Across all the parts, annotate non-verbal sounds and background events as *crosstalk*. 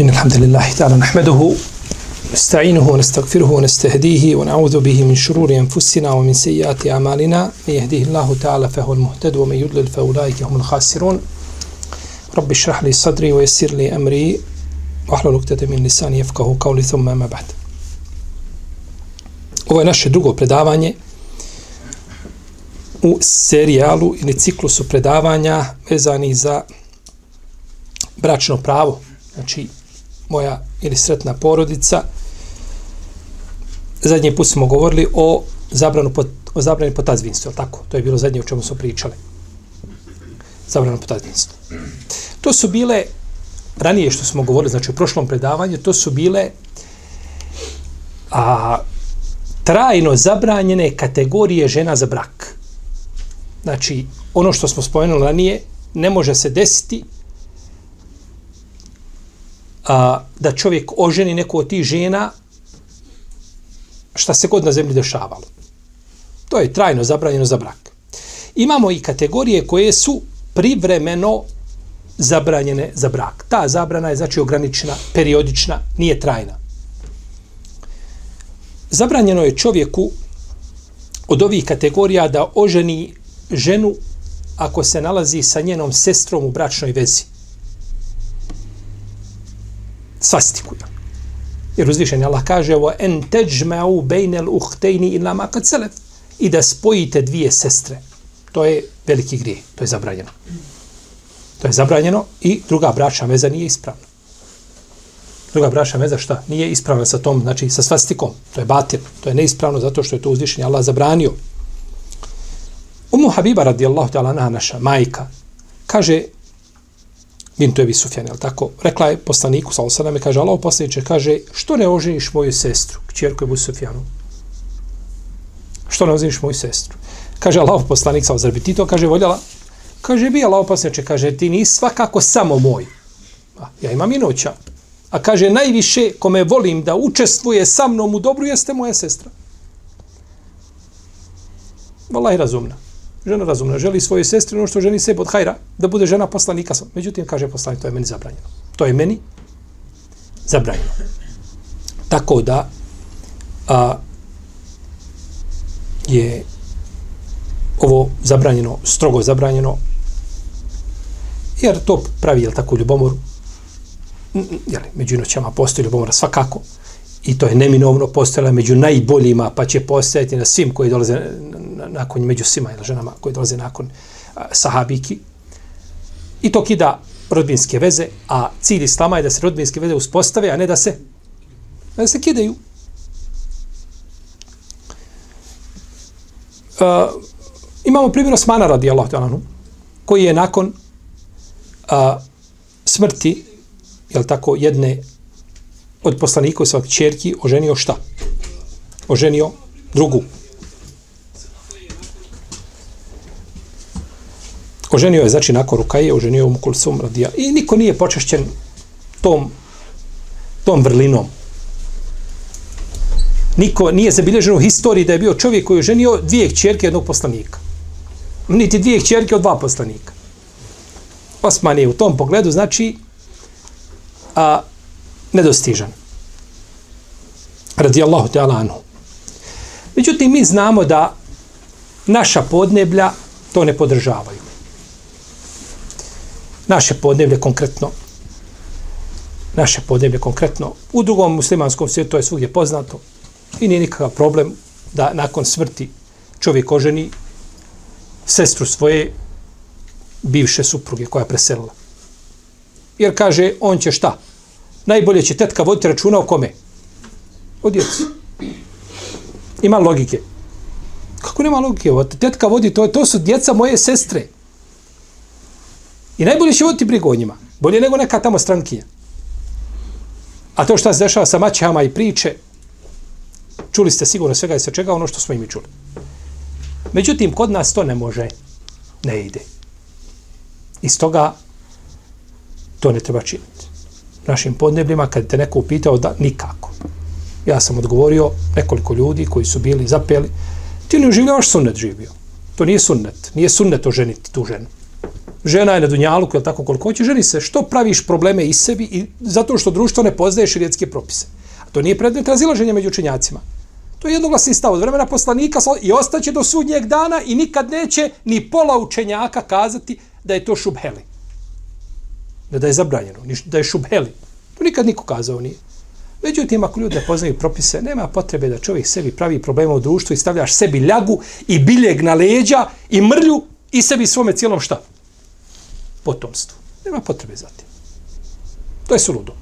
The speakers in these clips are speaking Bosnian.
إن الحمد لله تعالى نحمده نستعينه ونستغفره ونستهديه ونعوذ به من شرور أنفسنا ومن سيئات أعمالنا. من يهديه الله تعالى فهو المهتد ومن يضلل فأولئك هم الخاسرون. رب اشرح لي صدري ويسر لي أمري واحلل عقدة من lisani يفقهوا قولي ثم ما بعد. Ovo je naše drugo predavanje u serijalu ili ciklusu predavanja vezani za bračno pravo. Znači, moja ili sretna porodica. Zadnji put smo govorili o zabranu pot, o zabrani potazvinstva, tako? To je bilo zadnje o čemu smo pričali. Zabranu potazvinstva. To su bile ranije što smo govorili, znači u prošlom predavanju, to su bile a, trajno zabranjene kategorije žena za brak. Znači, ono što smo spomenuli ranije, ne može se desiti a, da čovjek oženi neku od tih žena šta se god na zemlji dešavalo. To je trajno zabranjeno za brak. Imamo i kategorije koje su privremeno zabranjene za brak. Ta zabrana je znači ograničena, periodična, nije trajna. Zabranjeno je čovjeku od ovih kategorija da oženi ženu ako se nalazi sa njenom sestrom u bračnoj vezi svastiku. Jer uzvišen Allah kaže ovo en teđme'u bejnel uhtejni ila makad selef i da spojite dvije sestre. To je veliki grije. To je zabranjeno. To je zabranjeno i druga bračna veza nije ispravna. Druga bračna veza šta? Nije ispravna sa tom, znači sa svastikom. To je batir. To je neispravno zato što je to uzvišenje Allah zabranio. Umu Habiba radijallahu ta'ala naša majka kaže Bintu Ebi Sufjan, jel tako? Rekla je poslaniku, sa osadame, kaže, Allah poslaniče, kaže, što ne oženiš moju sestru, kćerku Ebu Sufjanu? Što ne oženiš moju sestru? Kaže, Allah poslanik, sa osadame, ti to, kaže, voljela? Kaže, bi Allah poslaniče, kaže, ti nisi svakako samo moj. A, ja imam i noća. A kaže, najviše kome volim da učestvuje sa mnom u dobru jeste moja sestra. Wallahi razumna žena razumna, želi svoje sestre ono što ženi sebe od hajra, da bude žena poslanika. Međutim, kaže poslanik, to je meni zabranjeno. To je meni zabranjeno. Tako da a, je ovo zabranjeno, strogo zabranjeno, jer to pravi, jel tako, ljubomor, jeli, među inoćama postoji ljubomora svakako, i to je neminovno postala među najboljima, pa će postajati na svim koji dolaze nakon, među svima ili ženama koji dolaze nakon a, sahabiki. I to kida rodbinske veze, a cilj islama je da se rodbinske veze uspostave, a ne da se da se kidaju. Uh, imamo primjer Osmana radi Allah koji je nakon a, smrti jel tako, jedne od poslanika i svak čerki oženio šta? Oženio drugu. Oženio je, znači, nakon Rukaje, oženio mu Kulsum radija. I niko nije počešćen tom, tom vrlinom. Niko nije zabilježen u historiji da je bio čovjek koji je oženio dvije čerke jednog poslanika. Niti dvije čerke od dva poslanika. Osman je u tom pogledu, znači, a, nedostižan. Radi Allahu te alanu. Međutim, mi znamo da naša podneblja to ne podržavaju. Naše podneblje konkretno naše podneblje konkretno u drugom muslimanskom svijetu to je svugdje poznato i nije nikakav problem da nakon smrti čovjek oženi sestru svoje bivše supruge koja je preselila. Jer kaže, on će šta? Najbolje će tetka voditi računa o kome? O djeci. Ima logike. Kako nema logike? O, tetka vodi, to, to su djeca moje sestre. I najbolje će voditi brigu o njima. Bolje nego neka tamo strankinja. A to što se dešava sa maćama i priče, čuli ste sigurno svega i sa čega ono što smo i mi čuli. Međutim, kod nas to ne može, ne ide. Iz toga to ne treba činiti. Našim podnebljima, kad te neko upitao, da nikako. Ja sam odgovorio nekoliko ljudi koji su bili zapeli, ti ne uživljavaš sunnet živio. To nije sunnet. Nije sunnet oženiti tu ženu. Žena je na dunjalu, je tako koliko hoće, ženi se. Što praviš probleme i sebi i zato što društvo ne poznaje širijetske propise. A to nije predmet razilaženja među učenjacima. To je jednoglasni stav od vremena poslanika i ostaće do sudnjeg dana i nikad neće ni pola učenjaka kazati da je to šubheli. Da, da je zabranjeno, da je šubheli. To nikad niko kazao nije. Međutim, ako ljudi ne poznaju propise, nema potrebe da čovjek sebi pravi problema u društvu i stavljaš sebi ljagu i biljeg na leđa i mrlju i sebi svome cijelom šta? Potomstvu. Nema potrebe za tim. To je suludo.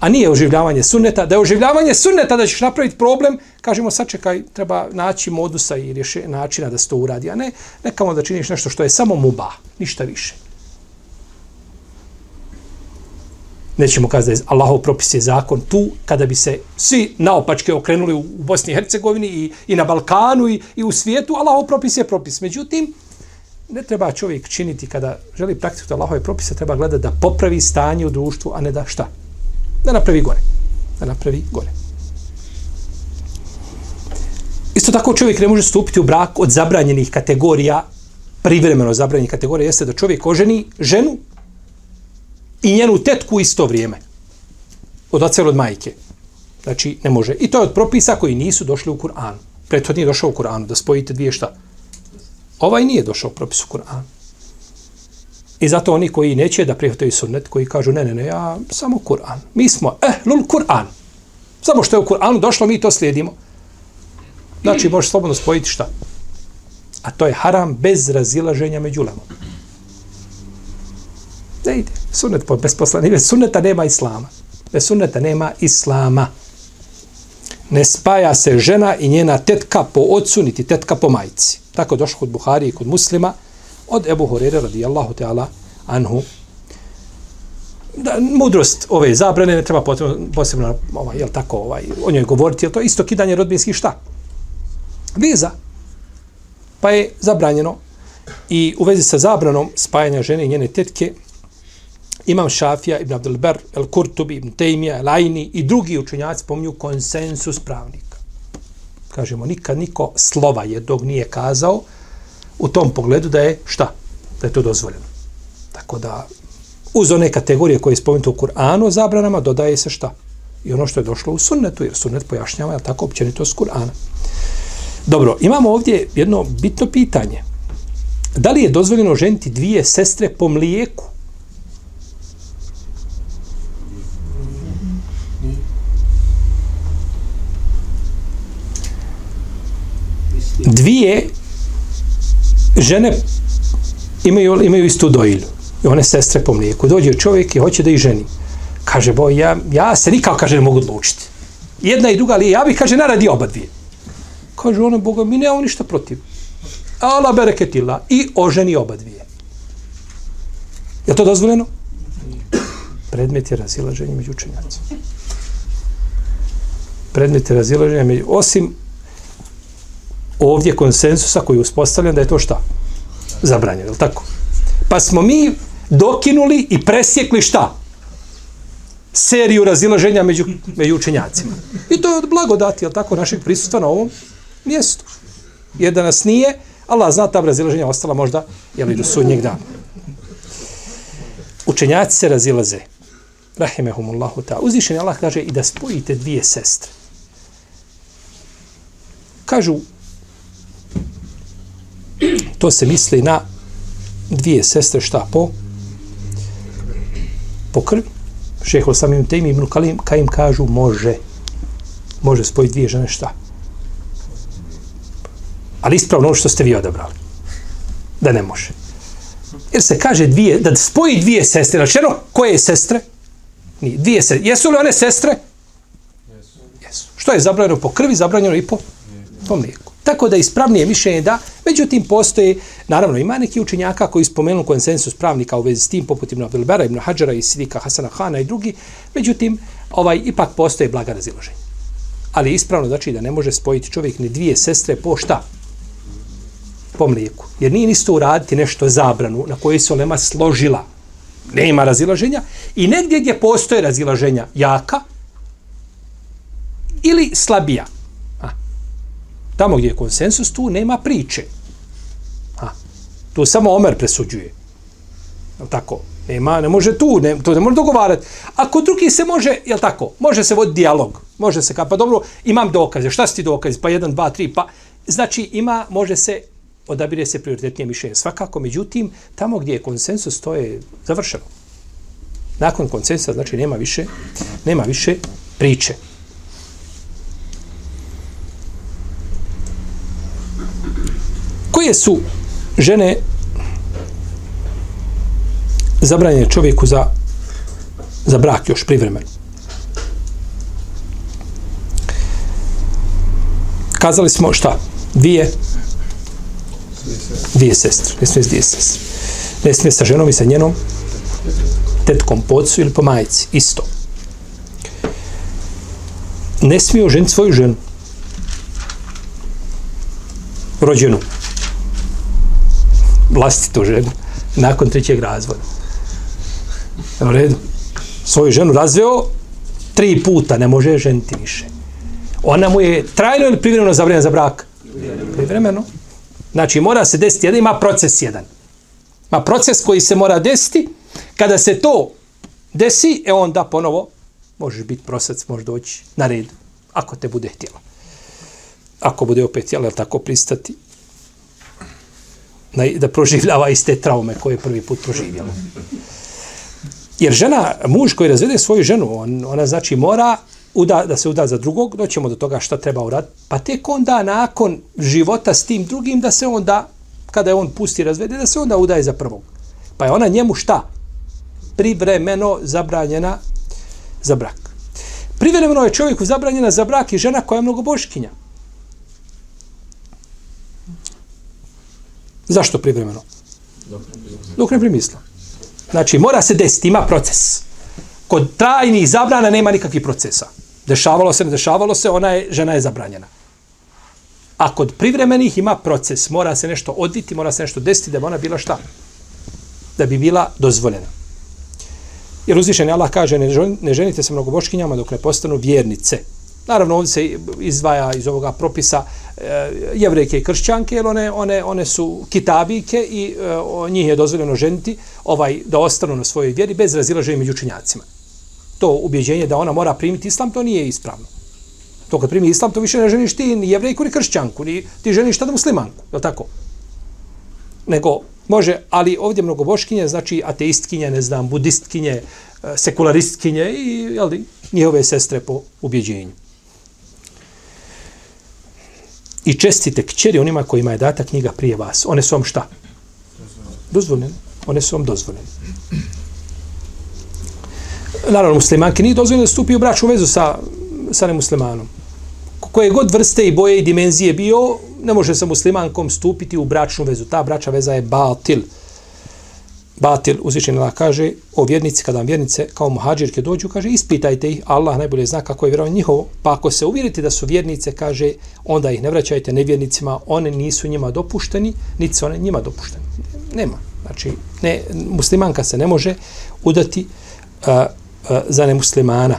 A nije oživljavanje sunneta. Da je oživljavanje sunneta da ćeš napraviti problem, kažemo sačekaj, treba naći modusa i rješe, načina da se to uradi. A ne, nekamo da činiš nešto što je samo muba, ništa više. Nećemo kazati da je Allahov propis je zakon tu, kada bi se svi naopačke okrenuli u Bosni i Hercegovini i, i na Balkanu i, i u svijetu, Allahov propis je propis. Međutim, ne treba čovjek činiti kada želi praktikovati Allahove propise, treba gledati da popravi stanje u društvu, a ne da šta? Da napravi gore. Da napravi gore. Isto tako čovjek ne može stupiti u brak od zabranjenih kategorija, privremeno zabranjenih kategorija, jeste da čovjek oženi ženu i njenu tetku isto vrijeme. Od oca od majke. Znači, ne može. I to je od propisa koji nisu došli u Kur'anu. Prethodni nije došao u Kur'anu, da spojite dvije šta. Ovaj nije došao u propisu Kur'anu. I zato oni koji neće da prihvataju sunnet, koji kažu, ne, ne, ne, ja samo Kur'an. Mi smo, eh, lul Kur'an. Samo što je u Kur'anu došlo, mi to slijedimo. Znači, može slobodno spojiti šta? A to je haram bez razilaženja među lemom. Ne ide. Sunnet po besposlani. Bez sunneta nema islama. Bez sunneta nema islama. Ne spaja se žena i njena tetka po ocu, niti tetka po majici. Tako došlo kod Buhari i kod muslima od Ebu Horeira radijallahu ta'ala anhu. Da, mudrost ove zabrane ne treba posebno ovaj, jel tako, ovaj, o njoj govoriti, jel to isto kidanje rodbinskih šta? Viza. Pa je zabranjeno i u vezi sa zabranom spajanja žene i njene tetke, Imam Šafija, Ibn Abdelber, El Kurtubi, Ibn Tejmija, El Aini i drugi učenjaci pominju konsensus pravnika. Kažemo, nikad niko slova jednog nije kazao u tom pogledu da je šta? Da je to dozvoljeno. Tako da, uz one kategorije koje je spomenuto u Kur'anu zabranama, dodaje se šta? I ono što je došlo u sunnetu, jer sunnet pojašnjava, je tako općenito Kur'ana. Dobro, imamo ovdje jedno bitno pitanje. Da li je dozvoljeno ženiti dvije sestre po mlijeku? Dvije žene imaju, imaju istu dojilju. I one sestre po mlijeku. Dođe čovjek i hoće da ih ženi. Kaže, boj, ja, ja se nikako, kaže, ne mogu odlučiti. Jedna i druga, ali ja bih, kaže, naradi oba dvije. Kaže, ona, Boga, mi nemamo ništa protiv. Ala bereketila. I oženi oba dvije. Je to dozvoljeno? Predmet je razilaženje među učenjacima. Predmet je razilaženje među... Osim ovdje konsensusa koji je uspostavljen da je to šta? Zabranjeno, je tako? Pa smo mi dokinuli i presjekli šta? Seriju razilaženja među, među učenjacima. I to je od blagodati, je tako, našeg prisustva na ovom mjestu. Jer da nas nije, Allah zna ta razilaženja ostala možda, jel, do sudnjeg dana. Učenjaci se razilaze. Rahimehumullahu ta. Uzvišen Allah kaže i da spojite dvije sestre. Kažu *clears throat* to se misli na dvije sestre šta po? Po krvi? Šeho samim tem ibn Kalim ka im kažu može. Može spojiti dvije žene šta? Ali ispravno ono što ste vi odabrali da ne može. Jer se kaže dvije da spoji dvije sestre znači jedno koje sestre? Nije, dvije sestre. Jesu li one sestre? Jesu. Što je zabranjeno po krvi zabranjeno i po po mlijeku. Tako da ispravnije mišljenje da, međutim postoje, naravno ima neki učinjaka koji spomenu konsensus pravnika u vezi s tim, poput Ibn Abdelbera, Ibn Hadžara i Sidika Hasana Hana i drugi, međutim, ovaj ipak postoje blaga razilaženja. Ali ispravno znači da ne može spojiti čovjek ni dvije sestre po šta? Po mlijeku. Jer nije isto uraditi nešto zabranu na kojoj se olema složila. Nema razilaženja. I negdje gdje postoje razilaženja jaka ili slabija. Tamo gdje je konsensus, tu nema priče. A, tu samo Omer presuđuje. Tako, nema, ne može tu, ne, to ne može dogovarati. A kod drugih se može, je tako, može se voditi dijalog. Može se, ka, pa dobro, imam dokaze. Šta su ti dokaze? Pa jedan, dva, tri, pa... Znači, ima, može se, odabire se prioritetnije mišljenje. Svakako, međutim, tamo gdje je konsensus, to je završeno. Nakon konsensusa, znači, nema više, nema više priče. Koje su žene zabranjene čovjeku za, za brak još privremeno? Kazali smo šta? Dvije? Dvije sestre. Ne smije s dvije sestre. Ne smije sa ženom i sa njenom tetkom pocu ili po majici. Isto. Ne smije oženiti svoju ženu. Rođenu vlastitu ženu nakon trećeg razvoda. U redu. Svoju ženu razveo tri puta, ne može ženiti više. Ona mu je trajno ili privremeno zabranjena za brak? Privremeno. Znači, mora se desiti jedan, ima proces jedan. Ma proces koji se mora desiti. Kada se to desi, e onda ponovo možeš biti prosac, možeš doći na red, ako te bude htjela. Ako bude opet htjela, tako pristati, da, da proživljava iste traume koje je prvi put proživjela. Jer žena, muž koji razvede svoju ženu, on, ona znači mora uda, da se uda za drugog, doćemo do toga šta treba uraditi, pa tek onda nakon života s tim drugim da se onda, kada je on pusti razvede, da se onda udaje za prvog. Pa je ona njemu šta? Privremeno zabranjena za brak. Privremeno je čovjeku zabranjena za brak i žena koja je mnogo Zašto privremeno? Dok ne primisla. Znači, mora se desiti, ima proces. Kod trajnih zabrana nema nikakvih procesa. Dešavalo se, ne dešavalo se, ona je, žena je zabranjena. A kod privremenih ima proces. Mora se nešto odviti, mora se nešto desiti da bi ona bila šta? Da bi bila dozvoljena. Jer uzvišen Allah kaže, ne ženite se mnogoboškinjama dok ne postanu vjernice. Naravno, ovdje se izdvaja iz ovoga propisa e, jevrejke i kršćanke, jer one, one, one su kitabike i e, o, njih je dozvoljeno ženiti ovaj, da ostanu na svojoj vjeri bez razilaženja među učinjacima. To ubjeđenje da ona mora primiti islam, to nije ispravno. To kad primi islam, to više ne ženiš ti ni jevrejku ni kršćanku, ni ti ženiš tada muslimanku, je tako? Nego, može, ali ovdje mnogo boškinje, znači ateistkinje, ne znam, budistkinje, eh, sekularistkinje i jel, njihove sestre po ubjeđenju i čestite kćeri onima kojima je data knjiga prije vas. One su vam šta? Dozvoljene. One su vam dozvoljene. Naravno, muslimanke nije dozvoljeno da stupi u bračnu vezu sa, sa nemuslimanom. Koje god vrste i boje i dimenzije bio, ne može sa muslimankom stupiti u bračnu vezu. Ta bračna veza je batil batil uzvišen Allah kaže o vjernici kada vam vjernice kao muhađirke dođu kaže ispitajte ih Allah najbolje zna kako je vjerovanje njihovo. Pa ako se uvjerite da su vjernice kaže onda ih ne vraćajte nevjernicima one nisu njima dopušteni niti su one njima dopušteni. Nema. Znači ne, muslimanka se ne može udati a, a, za nemuslimana.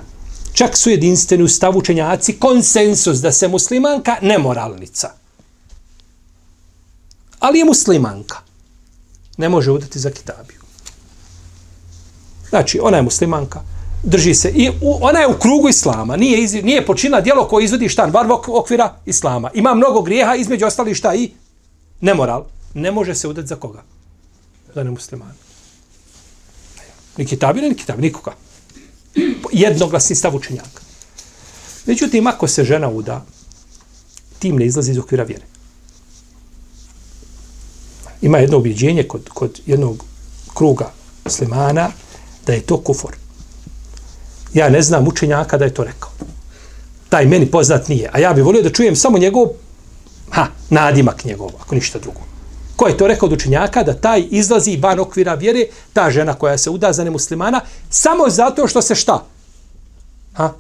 Čak su jedinstveni u stavu učenjaci konsensus da se muslimanka nemoralnica. Ali je muslimanka ne može udati za kitabiju. Znači, ona je muslimanka, drži se, i u, ona je u krugu islama, nije, iz, nije počinila djelo koje izvodi štan, bar okvira islama. Ima mnogo grijeha, između ostali šta i nemoral. Ne može se udati za koga? Za nemuslimana. Ni kitabiju, ni kitabiju, nikoga. Jednoglasni stav učenjaka. Međutim, ako se žena uda, tim ne izlazi iz okvira vjere ima jedno objeđenje kod, kod jednog kruga muslimana da je to kufor. Ja ne znam učenjaka da je to rekao. Taj meni poznat nije. A ja bih volio da čujem samo njegov Ha, nadimak njegov, ako ništa drugo. Ko je to rekao od učenjaka da taj izlazi van okvira vjere, ta žena koja se uda za nemuslimana, samo zato što se šta? Ha?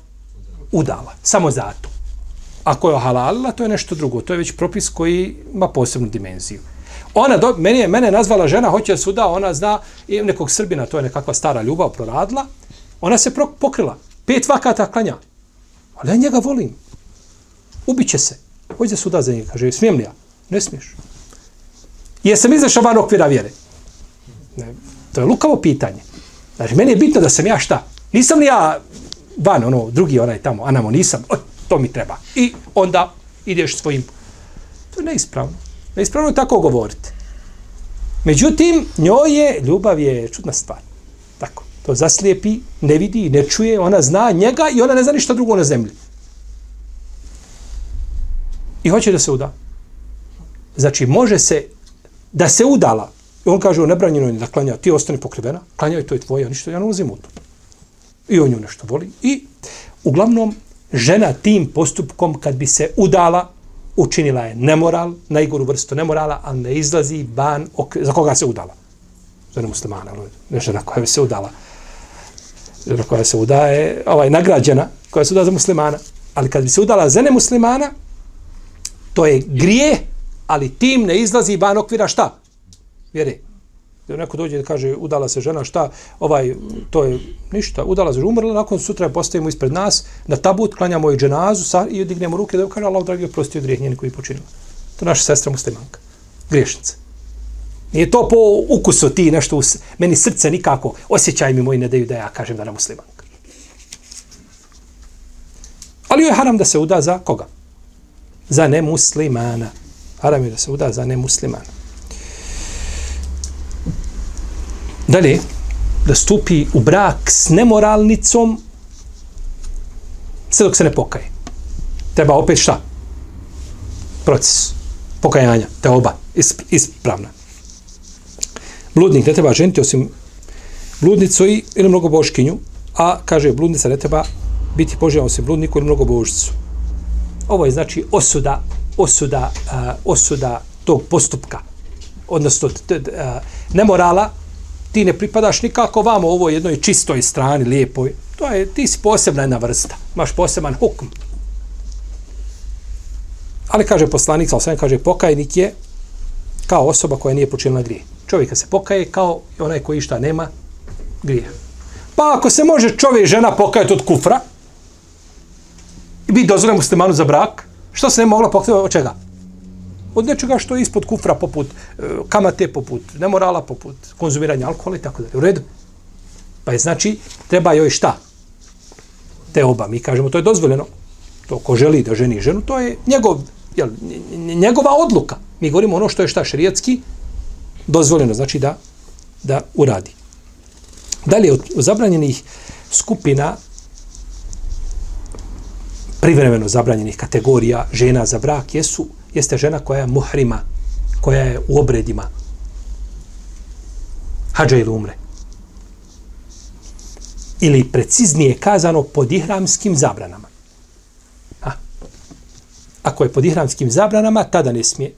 Udala. Samo zato. Ako je ohalalila, to je nešto drugo. To je već propis koji ima posebnu dimenziju. Ona, do, meni je, mene nazvala žena, hoće suda, ona zna i nekog Srbina, to je nekakva stara ljubav, proradila. Ona se pro, pokrila. Pet vakata klanja. Ali ja njega volim. Ubiće se. Hoće da za njega. Kaže, smijem li ja? Ne smiješ. Jesam izašao van okvira vjere? Ne, to je lukavo pitanje. Znači, meni je bitno da sam ja šta? Nisam li ja van, ono, drugi onaj tamo, anamo, nisam, o, to mi treba. I onda ideš svojim. To je neispravno. Neispravno je tako govoriti. Međutim, njoj je, ljubav je čudna stvar. Tako, to zaslijepi, ne vidi, ne čuje, ona zna njega i ona ne zna ništa drugo na zemlji. I hoće da se uda. Znači, može se da se udala. I on kaže, ne nebranjeno je da klanja, ti ostani pokrivena, klanjaj, to je tvoje, ništa, ja ne ulazim u to. I on nju nešto voli. I, uglavnom, žena tim postupkom, kad bi se udala, učinila je nemoral, najgoru vrstu nemorala, ali ne izlazi van, ok, za koga se udala? Za ono, ne muslimana, ne žena koja se udala. Žena koja se udaje, ovaj, nagrađena, koja se udala za muslimana. Ali kad bi se udala za nemuslimana, to je grije, ali tim ne izlazi van okvira šta? Vjeri. Da neko dođe i kaže udala se žena šta, ovaj, to je ništa, udala se, umrla, nakon sutra postavimo ispred nas, na tabut klanjamo i dženazu sa, i dignemo ruke da kaže Allah dragi oprosti od grijeh njeni koji počinila. To je naša sestra muslimanka. Griješnica. Nije to po ukusu ti nešto, us, meni srce nikako, osjećaj mi moji ne daju da ja kažem da na muslimanka. Ali je haram da se uda za koga? Za nemuslimana. Haram je da se uda za nemuslimana. Dalje, da stupi u brak s nemoralnicom sve dok se ne pokaje. Treba opet šta? Proces pokajanja, te oba, ispravna. Bludnik ne treba ženiti osim bludnicu i ili mnogo boškinju, a kaže bludnica ne treba biti poželjan osim bludniku ili mnogo božicu. Ovo je znači osuda osuda, uh, osuda tog postupka. Odnosno, t, t, uh, nemorala, ti ne pripadaš nikako vamo ovoj jednoj čistoj strani, lijepoj. To je, ti si posebna jedna vrsta. Imaš poseban hukm. Ali kaže poslanik, ali sam kaže, pokajnik je kao osoba koja nije počinila grije. Čovjeka se pokaje kao onaj koji šta nema grije. Pa ako se može čovjek i žena pokajati od kufra, i biti dozvoljen muslimanu za brak, Što se ne mogla pokajati od čega? Od nečega što je ispod kufra, poput e, kamate, poput nemorala, poput konzumiranja alkohola i tako dalje. U redu? Pa je znači, treba joj šta? Te oba. Mi kažemo, to je dozvoljeno. To ko želi da ženi ženu, to je njegov, jel, njegova odluka. Mi govorimo ono što je šta šerijatski dozvoljeno, znači da, da uradi. Dalje, od zabranjenih skupina privremeno zabranjenih kategorija žena za brak jesu, jeste žena koja je muhrima, koja je u obredima. Hadža ili umre. Ili preciznije kazano pod ihramskim zabranama. Ha. Ako je pod ihramskim zabranama, tada ne smije.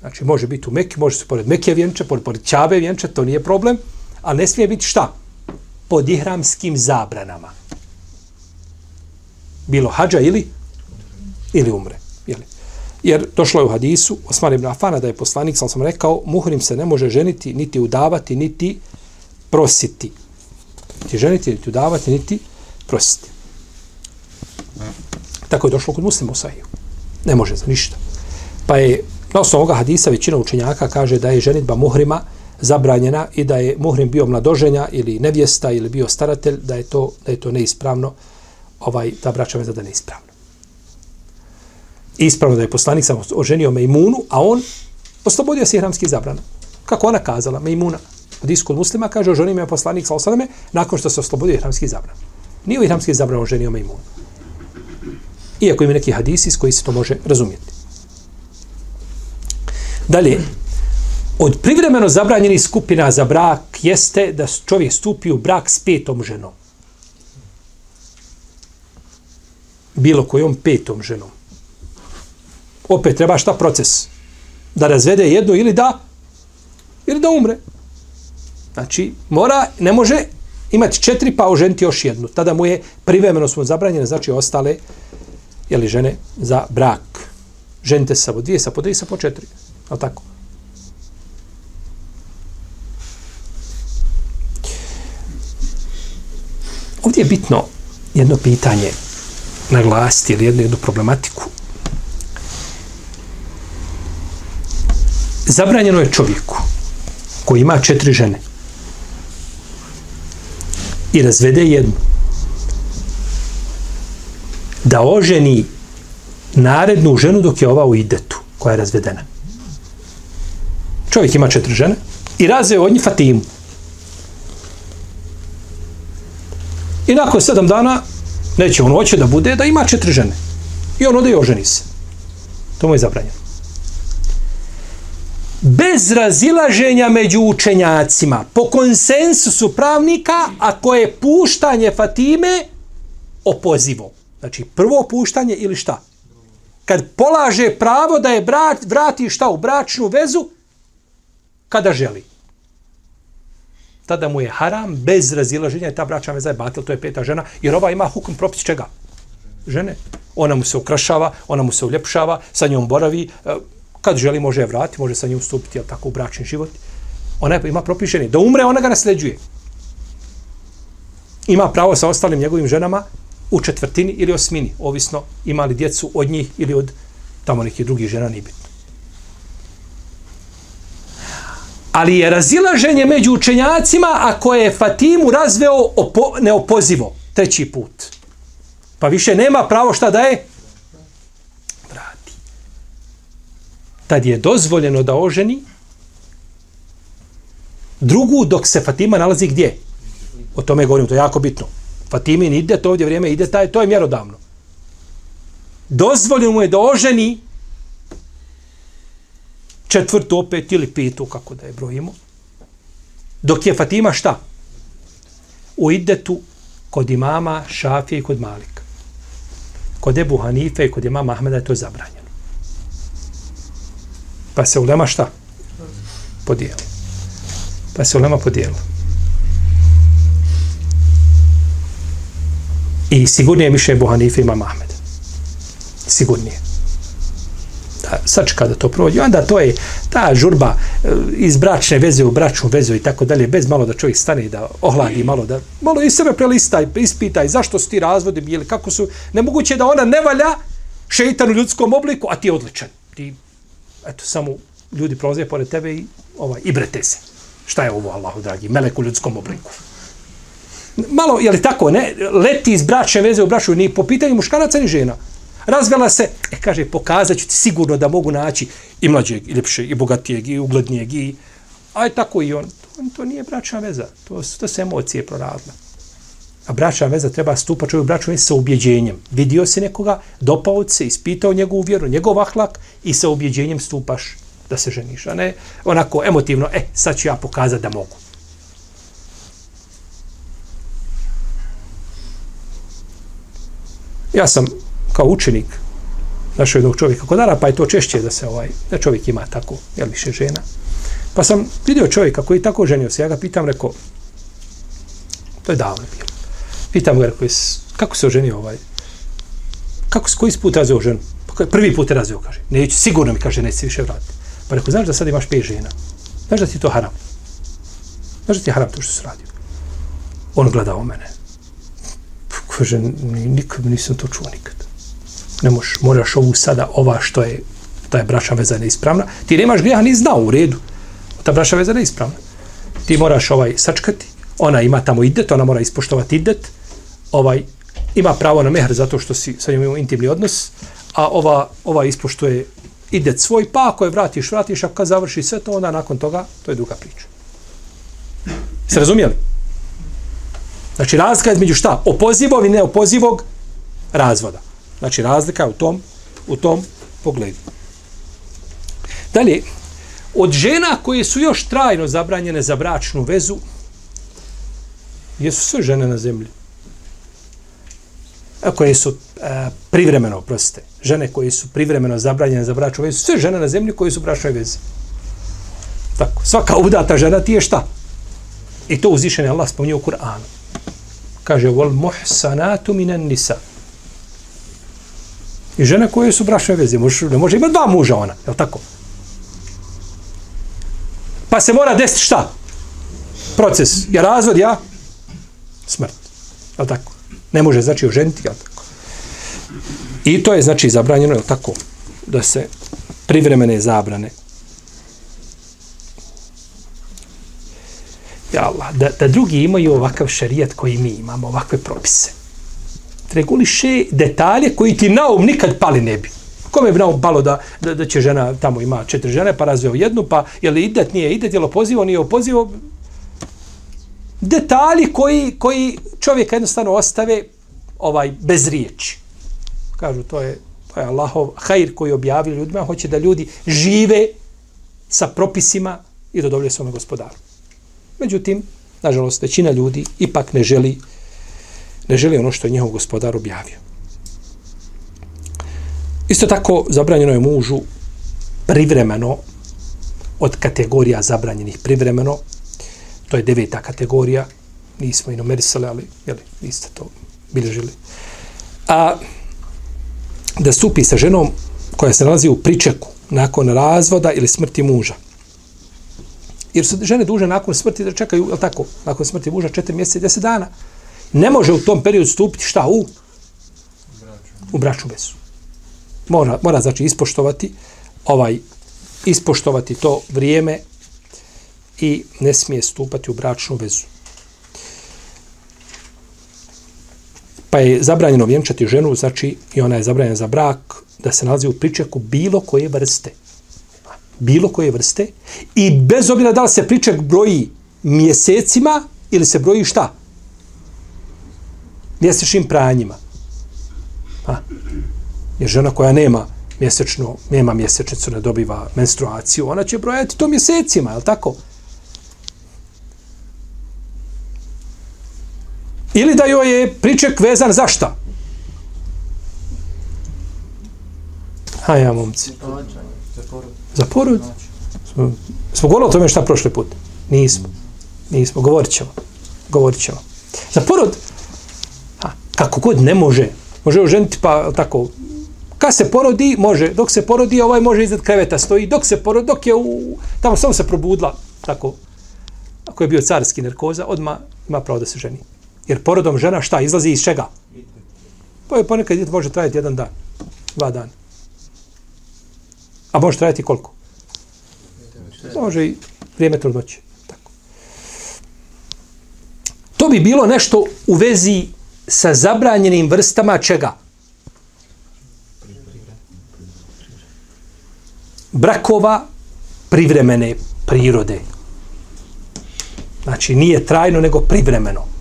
Znači, može biti u Mekke, može se pored Mekke vjenče, pored, pored Čabe vjenče, to nije problem, ali ne smije biti šta? Pod ihramskim zabranama bilo hađa ili ili umre. Jeli? Jer došlo je u hadisu Osman ibn Afana da je poslanik, sam sam rekao, muhrim se ne može ženiti, niti udavati, niti prositi. Niti ženiti, niti udavati, niti prositi. Tako je došlo kod muslima u sahiju. Ne može za ništa. Pa je na osnovu ovoga hadisa većina učenjaka kaže da je ženitba muhrima zabranjena i da je muhrim bio mladoženja ili nevjesta ili bio staratelj, da je to, da je to neispravno ovaj, ta braća veza da ne ispravno. Da je poslanik sam oženio Mejmunu, a on oslobodio se ihramskih zabrana. Kako ona kazala, Mejmuna, od isku muslima, kaže, oženio me poslanik sa osadame, nakon što se oslobodio ihramskih zabrana. Nije u ihramskih zabrana oženio Mejmunu. Iako ima neki hadisi iz koji se to može razumjeti. Dalje, od privremeno zabranjenih skupina za brak jeste da čovjek stupi u brak s petom ženom. bilo kojom petom ženom. Opet treba šta proces? Da razvede jednu ili da ili da umre. Znači, mora, ne može imati četiri pa oženiti još jednu. Tada mu je privremeno smo zabranjene, znači ostale jeli, žene za brak. Ženite se sa po dvije, sa po dvije, sa po četiri. Ali tako? Ovdje je bitno jedno pitanje naglasiti ili jednu, jednu problematiku. Zabranjeno je čovjeku koji ima četiri žene i razvede jednu da oženi narednu ženu dok je ova u idetu koja je razvedena. Čovjek ima četiri žene i razveo od njih Fatimu. I nakon sedam dana neće on hoće da bude da ima četiri žene. I on ode i oženi se. To mu je zabranjeno. Bez razilaženja među učenjacima, po konsensusu pravnika, ako je puštanje Fatime opozivo. Znači, prvo puštanje ili šta? Kad polaže pravo da je brat, vrati šta u bračnu vezu, kada želi tada mu je haram bez razilaženja ta bračna veza je batil, to je peta žena, jer ova ima hukum propis čega? Žene. Ona mu se ukrašava, ona mu se uljepšava, sa njom boravi, kad želi može je vratiti, može sa njom stupiti, jel tako, u bračni život. Ona ima propisani. Da umre, ona ga nasljeđuje. Ima pravo sa ostalim njegovim ženama u četvrtini ili osmini, ovisno ima li djecu od njih ili od tamo nekih drugih žena, nije bitno. ali je razilaženje među učenjacima ako je Fatimu razveo opo, neopozivo treći put. Pa više nema pravo šta da je? Tad je dozvoljeno da oženi drugu dok se Fatima nalazi gdje? O tome govorim, to je jako bitno. Fatimin ide, to ovdje vrijeme ide, taj, to je mjerodavno. Dozvoljeno mu je da oženi četvrtu opet ili petu, kako da je brojimo. Dok je Fatima šta? U idetu kod imama Šafije i kod Malika. Kod Ebu Hanife i kod imama Ahmeda je to zabranjeno. Pa se ulema šta? Podijeli. Pa se ulema podijeli. I sigurnije više Ebu Hanife i imama Sigurnije da sačeka da to prođe. Onda to je ta žurba e, iz bračne veze u bračnu vezu i tako dalje, bez malo da čovjek stane i da ohladi malo, da malo i sebe prelistaj, ispitaj zašto su ti razvodi bili, kako su, nemoguće da ona ne valja šeitan u ljudskom obliku, a ti je odličan. Ti, eto, samo ljudi prolaze pored tebe i, ovaj, i brete se. Šta je ovo, Allahu dragi, melek u ljudskom obliku? Malo, je li tako, ne, leti iz bračne veze u bračnu, ni po pitanju muškaraca ni žena. Razvela se, e, kaže, pokazat ću ti sigurno da mogu naći i mlađeg, i ljepšeg, i bogatijeg, i uglednijeg, i... Aj tako i on. To, to nije bračna veza, to, to se emocije proradile. A bračna veza treba stupa čovjek bračnu vezu sa ubjeđenjem. Vidio se nekoga, dopao se, ispitao njegovu vjeru, njegov ahlak i sa ubjeđenjem stupaš da se ženiš. A ne onako emotivno, e, sad ću ja pokazati da mogu. Ja sam kao učenik našeg jednog čovjeka kod Arapa, pa je to češće da se ovaj, da čovjek ima tako, jel više žena. Pa sam vidio čovjeka koji tako ženio se, ja ga pitam, rekao, to je davno bilo. Pitam ga, rekao, kako se oženio ovaj? Kako se koji put razveo ženu? Pa prvi put je razveo, kaže. Neću, sigurno mi kaže, neće se više vratiti. Pa rekao, znaš da sad imaš pet žena? Znaš da ti to haram? Znaš da ti je haram to što se radio? On gleda o mene. Kaže, nikad nisam to čuo nikad ne možeš, moraš ovu sada, ova što je, ta je bračna veza neispravna, ti nemaš grijeha ni znao u redu, ta bračna veza neispravna. Ti moraš ovaj sačkati, ona ima tamo idet, ona mora ispoštovati idet, ovaj, ima pravo na mehr zato što si sa njom imao intimni odnos, a ova, ova ispoštuje ide svoj, pa ako je vratiš, vratiš, ako kad završi sve to, onda nakon toga, to je druga priča. Se razumijeli? Znači, razlika između šta? Opozivog i neopozivog razvoda. Znači razlika je u tom u tom pogledu. Dalje, od žena koje su još trajno zabranjene za bračnu vezu, jesu sve žene na zemlji. Koje su e, privremeno, proste, žene koji su privremeno zabranjene za bračnu vezu, sve žene na zemlji koje su bračnoj vezi. Tako, svaka udata žena ti je šta? I to uzvišen je Allah spominje u Kur'anu. Kaže, vol muhsanatu minan nisa. I žene koje su bračne veze, može, ne može imati dva muža ona, je li tako? Pa se mora desiti šta? Proces. Ja razvod, ja? Smrt. Je li tako? Ne može, znači, oženiti, jel tako? I to je, znači, zabranjeno, je tako? Da se privremene zabrane Ja Allah, da, da drugi imaju ovakav šarijat koji mi imamo, ovakve propise. Reguliše detalje koji ti na um nikad pali ne bi. Kome bi na um palo da, da, da će žena, tamo ima četiri žene, pa razveo jednu, pa je li idet, nije idet, je li opozivo, nije opozivo. Detalji koji, koji čovjek jednostavno ostave ovaj bez riječi. Kažu, to je, to je Allahov hajr koji objavi ljudima, hoće da ljudi žive sa propisima i da dovolje svome gospodaru. Međutim, nažalost, većina ljudi ipak ne želi ne želi ono što je njihov gospodar objavio. Isto tako, zabranjeno je mužu privremeno od kategorija zabranjenih privremeno. To je deveta kategorija. Nismo i numerisali, ali jeli, vi ste to bilježili. A da stupi sa ženom koja se nalazi u pričeku nakon razvoda ili smrti muža. Jer su žene duže nakon smrti da čekaju, je tako, nakon smrti muža 4 mjeseca i 10 dana. Ne može u tom periodu stupiti šta u? U bračnu besu. Mora, mora znači ispoštovati ovaj ispoštovati to vrijeme i ne smije stupati u bračnu vezu. Pa je zabranjeno vjenčati ženu, znači i ona je zabranjena za brak, da se nalazi u pričeku bilo koje vrste bilo koje vrste i bez obzira da li se priček broji mjesecima ili se broji šta? Mjesečnim pranjima. Ha. Je žena koja nema mjesečno, nema mjesečnicu, ne dobiva menstruaciju, ona će brojati to mjesecima, je li tako? Ili da joj je priček vezan za šta? Ha, ja, momci. Za porod? Smo, smo govorili o tome šta prošli put? Nismo. Nismo. Govorit ćemo. Govorit ćemo. Za porod? Ha, kako god ne može. Može oženiti pa tako. Kad se porodi, može. Dok se porodi, ovaj može iznad kreveta stoji. Dok se porodi, dok je u... Tamo samo se probudla. Tako. Ako je bio carski narkoza, odma ima pravo da se ženi. Jer porodom žena šta? Izlazi iz čega? Pa je ponekad može trajati jedan dan. Dva dana. A može trajati koliko? Može i vrijeme trudnoće. Tako. To bi bilo nešto u vezi sa zabranjenim vrstama čega? Brakova privremene prirode. Znači, nije trajno, nego privremeno.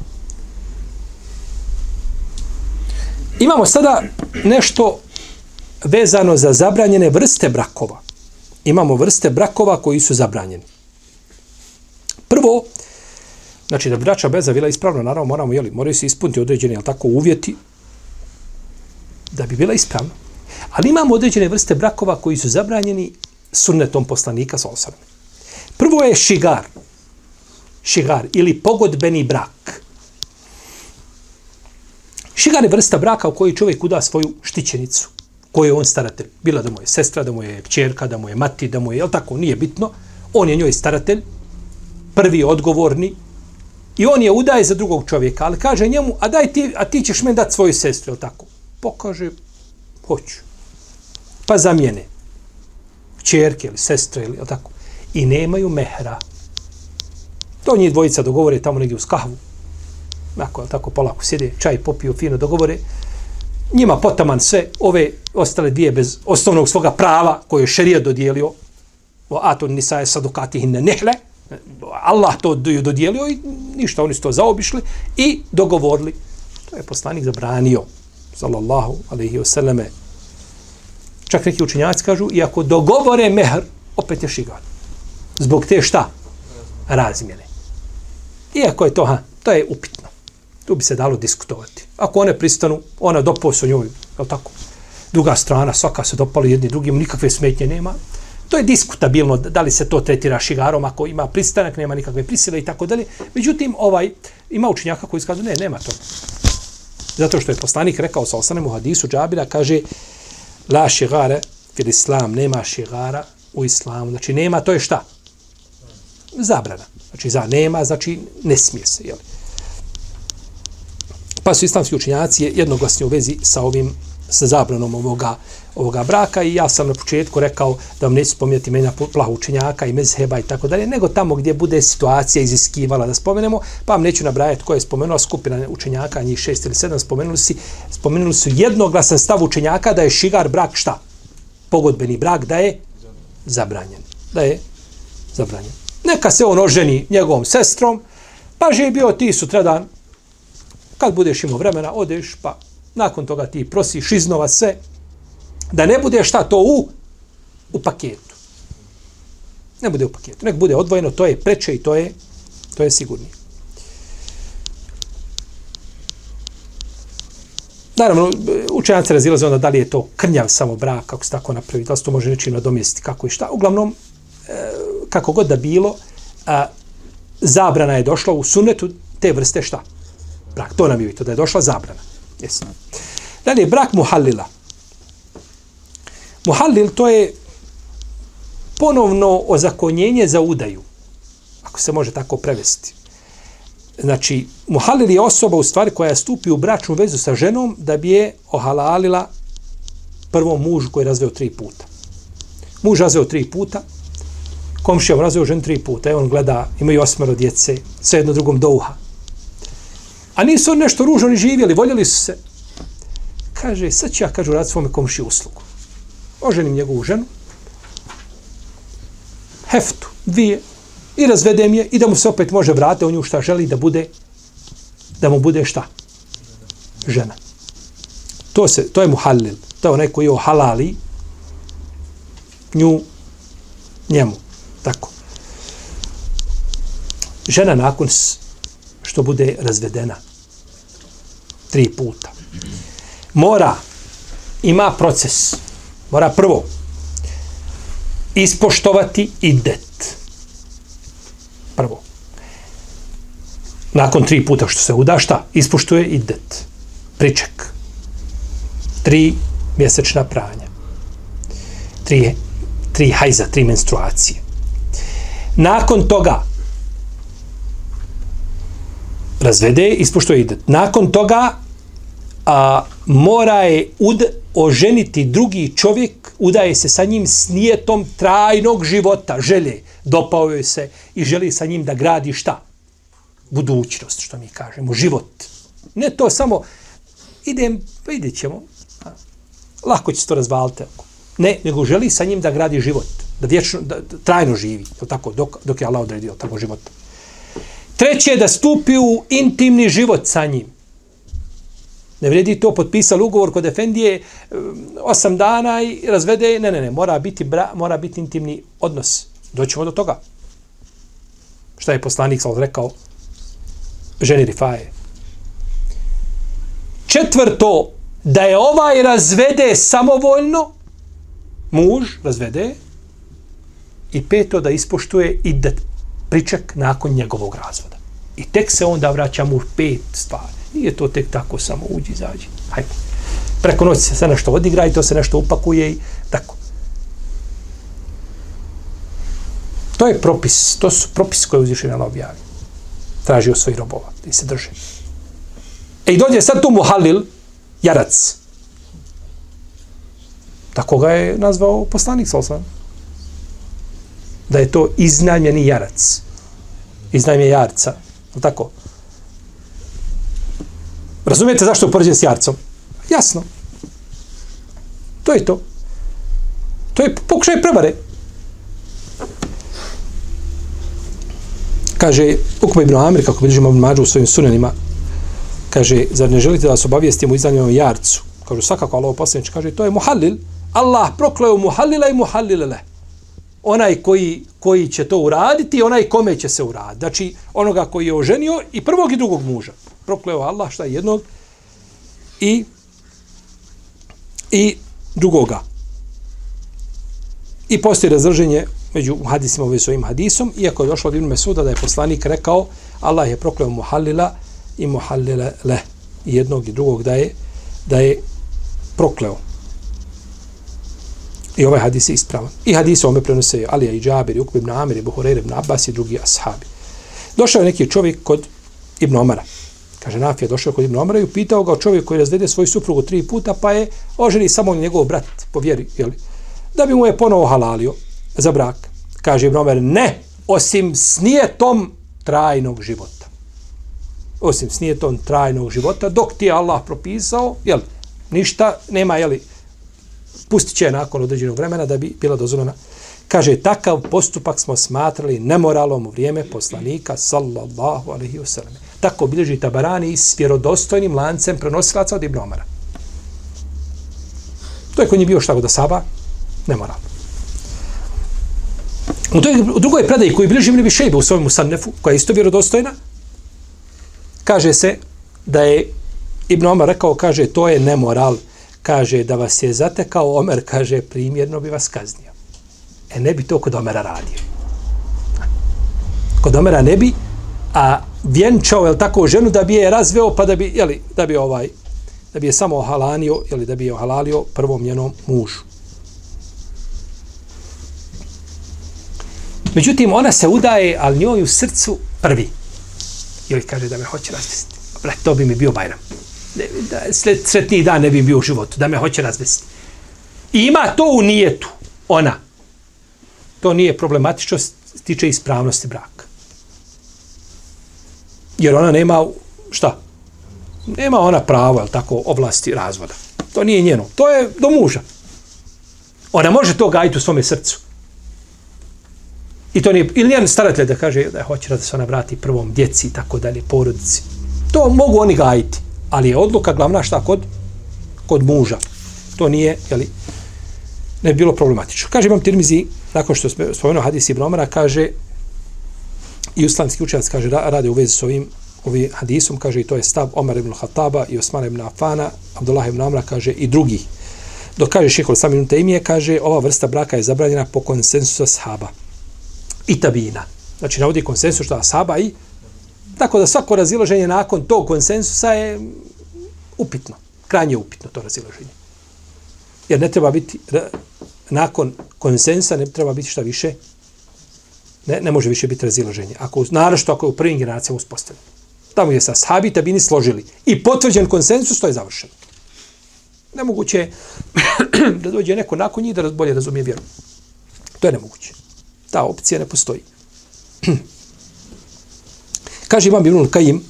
Imamo sada nešto vezano za zabranjene vrste brakova. Imamo vrste brakova koji su zabranjeni. Prvo, znači da braća beza bila ispravna, naravno moramo, jeli, moraju se ispuniti određeni, jel tako, uvjeti da bi bila ispravna. Ali imamo određene vrste brakova koji su zabranjeni sunnetom poslanika sa osam. Prvo je šigar. Šigar ili pogodbeni brak. Šigar je vrsta braka u kojoj čovjek uda svoju štićenicu koju je on staratelj. Bila da mu je sestra, da mu je kćerka, da mu je mati, da mu je, jel tako, nije bitno. On je njoj staratelj, prvi odgovorni, i on je udaje za drugog čovjeka, ali kaže njemu, a daj ti, a ti ćeš meni dati svoju sestru, jel tako? Pokaže, hoću. Pa zamijene. Čerke ili sestre, ili, jel tako? I nemaju mehra. To njih dvojica dogovore tamo negdje uz kahvu. Ako, jel tako, polako sjede, čaj popiju, fino dogovore njima potaman sve ove ostale dvije bez osnovnog svoga prava koje je šerija dodijelio o atun nisa je sadukati hinne nehle Allah to dodijelio i ništa, oni su to zaobišli i dogovorili. To je poslanik zabranio sallallahu alaihi wasallame čak neki učinjaci kažu iako dogovore mehr opet je šigan zbog te šta? razmjene iako je to, ha, to je upit tu bi se dalo diskutovati. Ako one pristanu, ona doposu njoj Je tako? Druga strana, svaka se dopali jedni drugim, nikakve smetnje nema. To je diskutabilno da li se to tretira šigarom ako ima pristanak, nema nikakve prisile i tako dalje. Međutim, ovaj ima učinjaka koji iskazuju ne, nema to. Zato što je poslanik rekao sa osanem u hadisu Džabira, kaže la šigare fil islam, nema šigara u islamu. Znači, nema, to je šta? Zabrana. Znači, za nema, znači, ne smije se. Jel? Pa su islamski učenjaci jednoglasni u vezi sa ovim sa zabranom ovoga, ovoga braka i ja sam na početku rekao da vam neću spominjati imena plahu učenjaka i mezheba i tako dalje, nego tamo gdje bude situacija iziskivala da spomenemo, pa vam neću nabrajati ko je spomenuo skupina učenjaka, njih šest ili sedam, spomenuli, si, spomenuli su jednoglasan stav učenjaka da je šigar brak šta? Pogodbeni brak da je zabranjen. Da je zabranjen. Neka se on oženi njegovom sestrom, pa je bio ti sutradan, kad budeš imao vremena, odeš, pa nakon toga ti prosiš iznova sve, da ne bude šta to u, u paketu. Ne bude u paketu, nek bude odvojeno, to je preče i to je, to je sigurnije. Naravno, učenjaci razilaze onda da li je to krnjav samo brak, kako se tako napravi, da li se to može nečim nadomjestiti, kako i šta. Uglavnom, e, kako god da bilo, a, zabrana je došla u sunetu te vrste šta? Brak, to nam je to da je došla zabrana. Jesi. Dalje, brak muhallila. Muhallil to je ponovno ozakonjenje za udaju. Ako se može tako prevesti. Znači, muhallil je osoba u stvari koja stupi u bračnu vezu sa ženom da bi je ohalalila prvom mužu koji je razveo tri puta. Muž razveo tri puta, komšija razveo žen tri puta, i on gleda, imaju osmero djece, sve jedno drugom douha. A nisu oni nešto ružno ni živjeli, voljeli su se. Kaže, sad ću ja, kažu, rad svome komši uslugu. Oženim njegovu ženu, heftu, dvije, i razvedem je, i da mu se opet može vratiti, on nju šta želi da bude, da mu bude šta? Žena. To, se, to je muhallil. To je onaj koji je halali nju njemu. Tako. Žena nakon što bude razvedena tri puta. Mora, ima proces, mora prvo ispoštovati idet. Prvo. Nakon tri puta što se uda, šta? Ispoštuje idet. Priček. Tri mjesečna pranja. Tri, tri hajza, tri menstruacije. Nakon toga, razvede, ispoštuje idet. Nakon toga a, mora je ud, oženiti drugi čovjek, udaje se sa njim s nijetom trajnog života, želje, dopao joj se i želi sa njim da gradi šta? Budućnost, što mi kažemo, život. Ne to samo, idem, pa vidjet ćemo, a, lako će se to razvaliti. Ne, nego želi sa njim da gradi život, da vječno, da, da trajno živi, tako, dok, dok je Allah odredio tako život. Treće je da stupi u intimni život sa njim. Ne vredi to potpisali ugovor kod Efendije um, osam dana i razvede. Ne, ne, ne. Mora biti, bra, mora biti intimni odnos. Doćemo do toga. Šta je poslanik sad rekao? Ženi Rifaje. Četvrto, da je ovaj razvede samovoljno, muž razvede, i peto, da ispoštuje i da priček nakon njegovog razvoda. I tek se onda vraća mu pet stvari. Nije to tek tako samo uđi, izađi. Hajde. Preko noći se sve nešto odigra i to se nešto upakuje i tako. To je propis, to su propis koje uzviše na objavi. Traži od svojih robova i se drže. E i dođe sad tu Muhalil, jarac. Tako ga je nazvao poslanik Salsan da je to iznajmljeni jarac. Iznajmljen jarca. Tako. Razumijete zašto upoređen s jarcom? Jasno. To je to. To je pokušaj prevare. Kaže, Ukba ibn Amir, kako bilježimo mađu u svojim sunanima, kaže, zar ne želite da vas obavijestimo u iznajmljenom jarcu? Kažu, svakako, Allah poslanič, kaže, to je muhallil. Allah prokleo muhallila i muhallilele onaj koji, koji će to uraditi, onaj kome će se uraditi. Znači, onoga koji je oženio i prvog i drugog muža. Prokleo Allah šta je jednog i i drugoga. I postoji razrženje među hadisima ovim svojim hadisom, iako je došlo od Ibn Mesuda da je poslanik rekao Allah je prokleo muhallila i muhallila le. I jednog i drugog da je, da je prokleo. I ovaj hadis je ispravan. I hadis ome prenose Alija i Džabir, i ibn Amir, i Buhureyre ibn Abbas i drugi ashabi. Došao je neki čovjek kod Ibn Omara. Kaže, Nafija došao kod Ibn Omara i upitao ga čovjek koji razvede svoju suprugu tri puta, pa je oženi samo njegov brat, po vjeri, jeli, da bi mu je ponovo halalio za brak. Kaže Ibn Omar, ne, osim snijetom trajnog života. Osim snijetom trajnog života, dok ti je Allah propisao, jeli, ništa, nema, jeli, pustit će nakon određenog vremena da bi bila dozvoljena. Kaže, takav postupak smo smatrali nemoralom u vrijeme poslanika, sallallahu alaihi wasallam. Tako bilježi tabarani s vjerodostojnim lancem prenosilaca od Ibn Omara. To je koji nije bio šta god da saba, nemoral. U, toj, u drugoj predaji koji bilježi Ibn Bišejbe u svojom sannefu, koja je isto vjerodostojna, kaže se da je Ibn Omar rekao, kaže, to je nemoral kaže da vas je zatekao Omer, kaže primjerno bi vas kaznio. E ne bi to kod Omera radio. Kod Omera ne bi, a vjenčao, je tako, ženu da bi je razveo, pa da bi, jeli, da bi ovaj, da bi je samo halanio, ili da bi je halalio prvom njenom mužu. Međutim, ona se udaje, ali njoj u srcu prvi. Ili kaže da me hoće razvesti. Bre, to bi mi bio Bajram da sretniji dan ne bi bio u životu, da me hoće razvesti. I ima to u nijetu, ona. To nije problematično, tiče ispravnosti braka. Jer ona nema, šta? Nema ona pravo, jel tako, oblasti razvoda. To nije njeno. To je do muža. Ona može to gajiti u svome srcu. I to nije, ili jedan staratelj da kaže da hoće da se ona vrati prvom djeci i tako dalje, porodici. To mogu oni gajiti ali je odluka glavna šta kod kod muža. To nije, jeli, ne bi bilo problematično. Kaže Imam Tirmizi, nakon što spomenuo hadis Ibn Omara, kaže, i uslamski učenac kaže, radi u vezi s ovim, ovim hadisom, kaže, i to je stav Omar ibn Khattaba i Osman ibn Afana, Abdullah ibn Amra, kaže, i drugi. Dok kaže šehol sami minute imije, kaže, ova vrsta braka je zabranjena po konsensusu sahaba i tabina. Znači, navodi konsensus što ashaba i Tako da svako razilaženje nakon tog konsensusa je upitno. Krajnje upitno to razilaženje. Jer ne treba biti, nakon konsensa ne treba biti šta više, ne, ne može više biti razilaženje. Ako, naravno ako je u prvim generacijama uspostavljeno. Tamo je sa sahabi tabini složili. I potvrđen konsensus, to je završeno. Nemoguće je *clears throat* da dođe neko nakon njih da bolje razumije vjeru. To je nemoguće. Ta opcija ne postoji. *clears throat* Kaže Imam Ibn Kajim,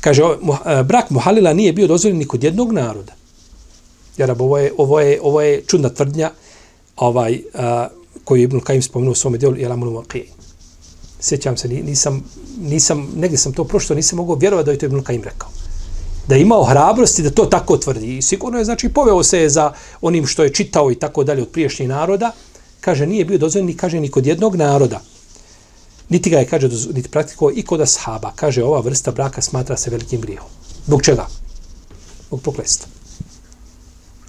kaže, e, brak Muhalila nije bio dozvoljen ni kod jednog naroda. Jer ovo je, ovo je, ovo je čudna tvrdnja ovaj, a, koju Ibn Kajim spomenuo u svome djelu jel amunu maqij. Sjećam se, nisam, nisam, negdje sam to prošlo, nisam mogao vjerovati da je to Ibn Kajim rekao. Da je imao hrabrosti da to tako tvrdi. I sigurno je, znači, poveo se za onim što je čitao i tako dalje od priješnjih naroda. Kaže, nije bio dozvoljen ni, kaže, ni kod jednog naroda niti ga je, kaže, niti praktiko i kod ashaba. Kaže, ova vrsta braka smatra se velikim grijehom. Zbog čega? Zbog prokletstva.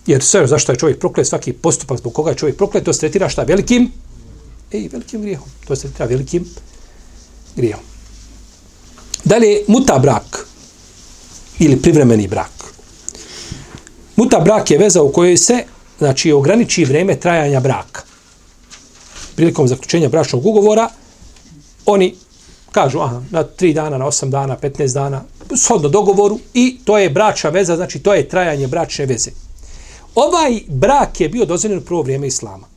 Jer sve, zašto je čovjek proklet, svaki postupak zbog koga je čovjek proklet, to se tretira šta? Velikim? Ej, velikim grijehom. To se tretira velikim grijehom. Dalje, muta brak ili privremeni brak. Muta brak je veza u kojoj se znači, ograniči vrijeme trajanja braka. Prilikom zaključenja bračnog ugovora, oni kažu aha, na 3 dana, na 8 dana, 15 dana, shodno dogovoru i to je bračna veza, znači to je trajanje bračne veze. Ovaj brak je bio dozvoljen u prvo vrijeme Islama.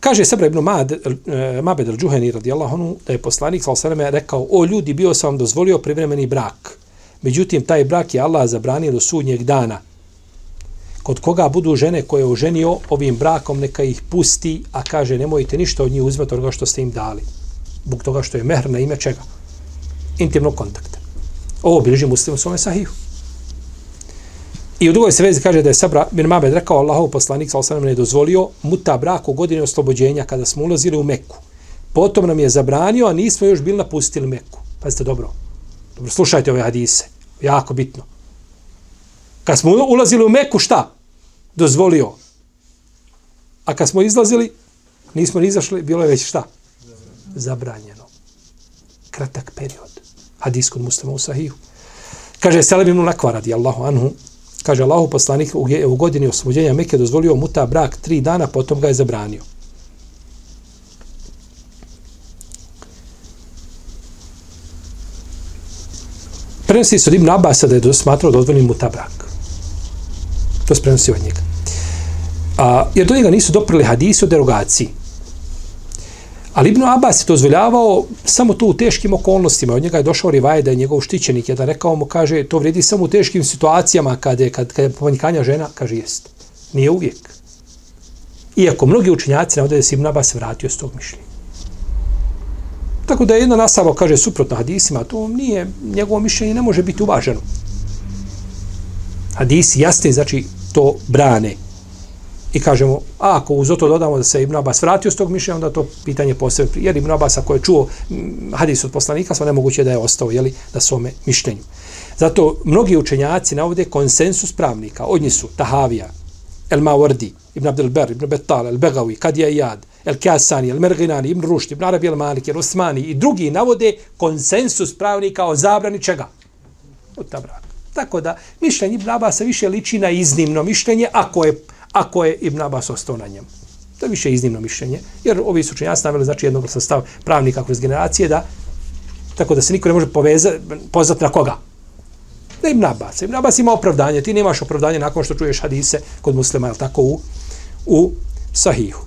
Kaže Sabra ibn Mad, eh, Mabed al-đuheni radijallahu anhu, da je poslanik s.a.v. rekao, o ljudi, bio sam vam dozvolio privremeni brak. Međutim, taj brak je Allah zabranio do sudnjeg dana kod koga budu žene koje je oženio ovim brakom, neka ih pusti, a kaže nemojte ništa od njih uzmeti onoga što ste im dali. Bog toga što je mehr na ime čega? Intimnog kontakta. Ovo bilježi muslim u svome sahiju. I u drugoj se vezi kaže da je Sabra bin Mabed rekao Allahov poslanik sa osanem ne dozvolio muta brak u godine oslobođenja kada smo ulazili u Meku. Potom nam je zabranio, a nismo još bili napustili Meku. Pazite dobro. Dobro, slušajte ove hadise. Jako bitno. Kad smo ulazili u Meku, šta? Dozvolio. A kad smo izlazili, nismo ni izašli, bilo je već šta? Zabranjeno. Kratak period. Hadis kod muslima u sahiju. Kaže Selim ibn Nakva radi Allahu anhu, kaže Allahu poslanik u, u godini oslobođenja Mekke dozvolio muta brak tri dana, potom ga je zabranio. Prenosi se od Ibn Abasa da je smatrao dozvoljen muta brak. To se prenosi od njega. A, jer do njega nisu doprili hadisi o derogaciji. Ali Ibn Abbas je dozvoljavao samo tu u teškim okolnostima. Od njega je došao Rivaj da je njegov štićenik. Jedan rekao mu, kaže, to vredi samo u teškim situacijama kada je, kad, kad je pomanjkanja žena, kaže, jest. Nije uvijek. Iako mnogi učinjaci navode da se Ibn Abbas vratio s tog mišljenja. Tako da je jedna nasava, kaže, suprotno hadisima, to nije, njegovo mišljenje ne može biti uvaženo. Hadisi jasni, znači, to brane. I kažemo, a ako uz to dodamo da se Ibn Abbas vratio s tog mišljenja, onda to pitanje posebno, jer Ibn Abbas ako je čuo mm, hadis od poslanika, sva nemoguće da je ostao, jeli, da svome mišljenju. Zato mnogi učenjaci navode konsensus pravnika, od njih su Tahavija, El Mawardi, Ibn Abdel Ber, Ibn Betal, El Begawi, Kadija Iyad, El Kasani, El Merginani, Ibn Rušt, Ibn Arabi El Malik, El Osmani i drugi navode konsensus pravnika o zabrani čega? Od tabrana. Tako da, mišljenje Ibn Abasa više liči na iznimno mišljenje, ako je ako je Ibn Abbas ostao na njemu. To je više iznimno mišljenje, jer ovi su učenjaci stavili znači jednog sastav pravnika kroz generacije da tako da se niko ne može poveza, pozvati na koga? Da Ibn Abbas. Ibn Abbas ima opravdanje, ti nemaš opravdanje nakon što čuješ hadise kod muslima, je tako, u, u sahihu.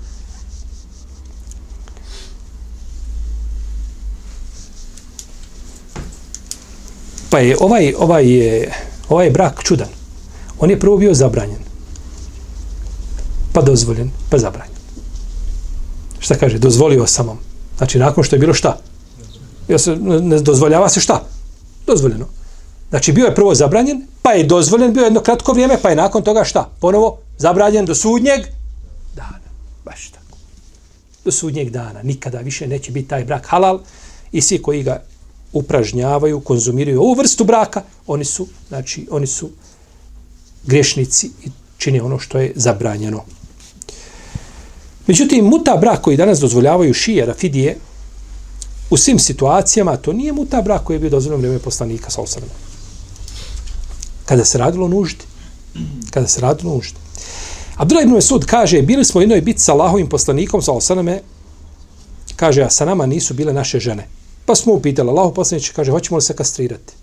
Pa je ovaj, ovaj, ovaj brak čudan. On je prvo bio zabranjen pa dozvoljen, pa zabranjen. Šta kaže? Dozvolio samom. Znači, nakon što je bilo šta? Ja se, ne dozvoljava se šta? Dozvoljeno. Znači, bio je prvo zabranjen, pa je dozvoljen, bio jedno kratko vrijeme, pa je nakon toga šta? Ponovo, zabranjen do sudnjeg dana. Baš tako. Do sudnjeg dana. Nikada više neće biti taj brak halal i svi koji ga upražnjavaju, konzumiraju ovu vrstu braka, oni su, znači, oni su grešnici i čine ono što je zabranjeno. Međutim, muta brak koji danas dozvoljavaju šije, rafidije, u svim situacijama, to nije muta brak koji je bio dozvoljeno vrijeme poslanika sa osrme. Kada se radilo nuždi. Kada se radilo nuždi. Abdullah ibn Mesud kaže, bili smo jednoj biti sa Allahovim poslanikom sa osrme, kaže, a sa nama nisu bile naše žene. Pa smo upitali, Allahov poslanić kaže, hoćemo li se kastrirati?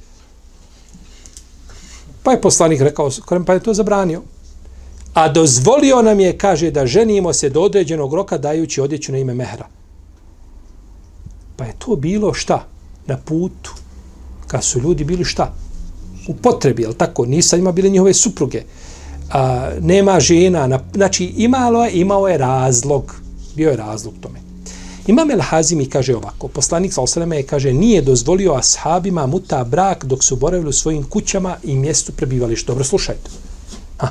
Pa je poslanik rekao, pa je to zabranio. A dozvolio nam je, kaže, da ženimo se do određenog roka dajući odjeću na ime mehra. Pa je to bilo šta? Na putu. Kad su ljudi bili šta? U potrebi, jel tako? Nisa ima bile njihove supruge. A, nema žena. Na, znači, imalo je, imao je razlog. Bio je razlog tome. Imam El Hazimi kaže ovako, poslanik sa osaleme je, kaže, nije dozvolio ashabima muta brak dok su boravili u svojim kućama i mjestu prebivališta. Dobro, slušajte. Ha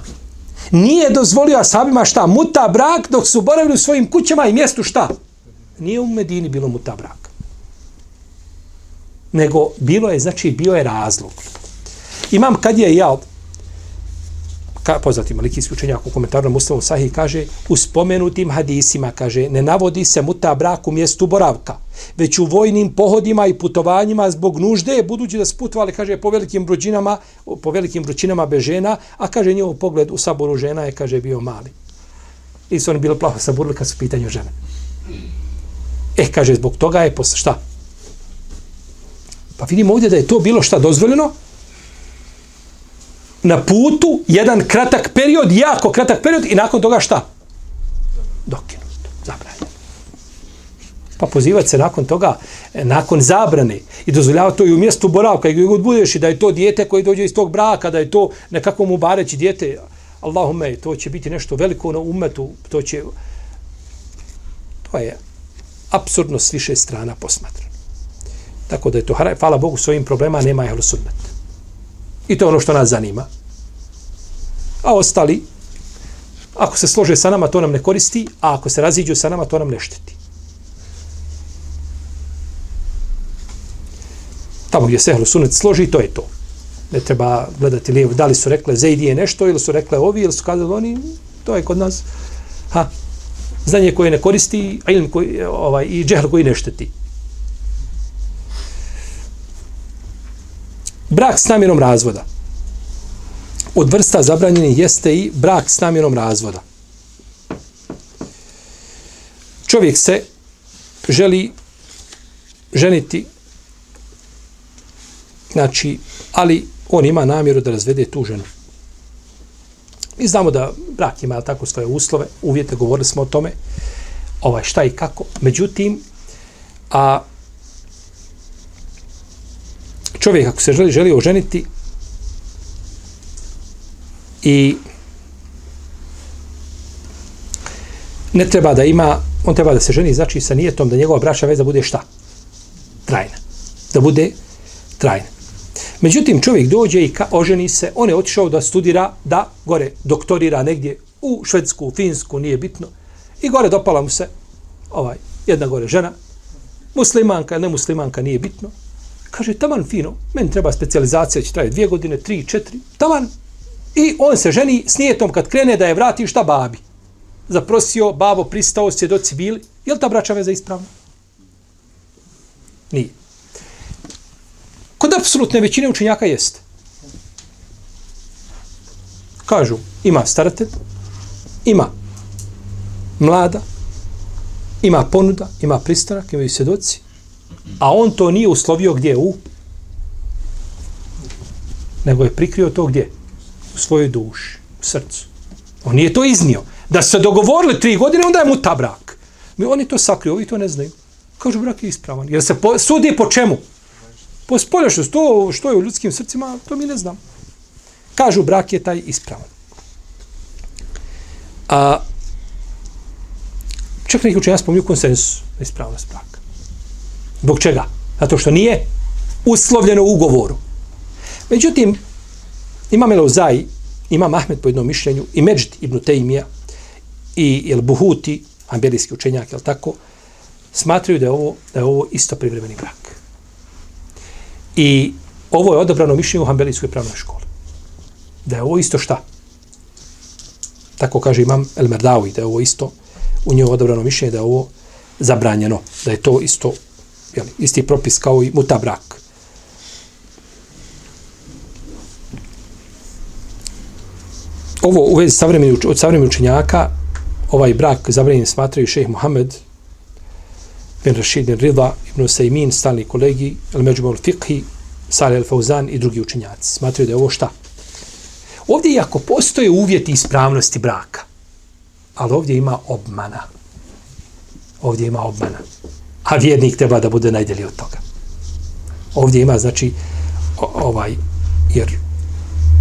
nije dozvolio ashabima šta? Muta brak dok su boravili u svojim kućama i mjestu šta? Nije u Medini bilo muta brak. Nego bilo je, znači bio je razlog. Imam kad je jao, ka, poznati malikijski učenjak u komentaru na Muslimu Sahih kaže, u spomenutim hadisima, kaže, ne navodi se muta brak u mjestu boravka, već u vojnim pohodima i putovanjima zbog nužde, budući da sputovali, kaže, po velikim vrućinama, po velikim vrućinama bez žena, a kaže, njihov pogled u saboru žena je, kaže, bio mali. I su oni bilo plaho saburili kad su pitanju žene. E, kaže, zbog toga je posle, šta? Pa vidimo ovdje da je to bilo šta dozvoljeno, na putu jedan kratak period, jako kratak period i nakon toga šta? Dokinut, zabranjeno. Pa pozivati se nakon toga, e, nakon zabrane i dozvoljava to i u mjestu boravka i god budeš i da je to dijete koje dođe iz tog braka, da je to nekako mu bareći dijete, Allahume, to će biti nešto veliko na umetu, to će... To je apsurdno s više strana posmatrano. Tako da je to, hvala Bogu, svojim problema nema je sunnet. I to je ono što nas zanima. A ostali, ako se slože sa nama, to nam ne koristi, a ako se raziđu sa nama, to nam ne šteti. Tamo gdje se ehlu sunet složi, to je to. ne treba gledati lijevo, da li su rekle Zaidije nešto, ili su rekle ovi, ili su kazali oni, to je kod nas, ha, znanje koje ne koristi, a ilm koji, ovaj, i džehl koji ne šteti. Brak s namjerom razvoda. Od vrsta zabranjeni jeste i brak s namjerom razvoda. Čovjek se želi ženiti znači, ali on ima namjeru da razvede tu ženu. Mi znamo da brak ima tako svoje uslove, uvjete, govorili smo o tome, ovaj, šta i kako. Međutim, a čovjek ako se želi, želi oženiti i ne treba da ima, on treba da se ženi, znači sa nijetom da njegova braća veza bude šta? Trajna. Da bude trajna. Međutim, čovjek dođe i ka, oženi se, on je otišao da studira, da gore doktorira negdje u Švedsku, u Finsku, nije bitno. I gore dopala mu se ovaj, jedna gore žena, muslimanka, ne muslimanka, nije bitno. Kaže, taman fino, meni treba specializacija, će traje dvije godine, tri, četiri, taman. I on se ženi s nijetom kad krene da je vrati šta babi. Zaprosio, babo pristao, svjedoci bili. Je li ta braća veza ispravna? Nije. Kod apsolutne većine učenjaka jeste. Kažu, ima staratelj, ima mlada, ima ponuda, ima pristanak, imaju svjedoci, a on to nije uslovio gdje u nego je prikrio to gdje? U svojoj duši, u srcu. On nije to iznio. Da se dogovorili tri godine, onda je mu ta brak. Mi oni to sakriju, ovi to ne znaju. Kažu, brak je ispravan. Jer se po, sudi po čemu? Po spoljašnosti, to što je u ljudskim srcima, to mi ne znam. Kažu, brak je taj ispravan. A, čak neki učenja spominju konsensus na ispravnost braka. Zbog čega? Zato što nije uslovljeno u ugovoru. Međutim, Imam Elozaj, ima Ahmed po jednom mišljenju, i Međid ibn Tejmija, i El Buhuti, ambelijski učenjak, jel tako, smatraju da je ovo, da je ovo isto privremeni brak. I ovo je odobrano mišljenje u Hanbelijskoj pravnoj školi. Da je ovo isto šta? Tako kaže imam El Merdawi, da je ovo isto u njoj odobrano mišljenje, da je ovo zabranjeno, da je to isto jeli, isti propis kao i muta brak. Ovo u vezi savremeni, od savremenih učenjaka, ovaj brak zabranjen smatraju šeheh Muhammed bin Rashid bin Rida, Ibn Sejmin, stalni kolegi, El Međumol Fiqhi, Salih El Fauzan i drugi učenjaci. Smatraju da je ovo šta? Ovdje, ako postoje uvjeti ispravnosti braka, ali ovdje ima obmana. Ovdje ima obmana. A vjernik treba da bude najdelji od toga. Ovdje ima, znači, ovaj, jer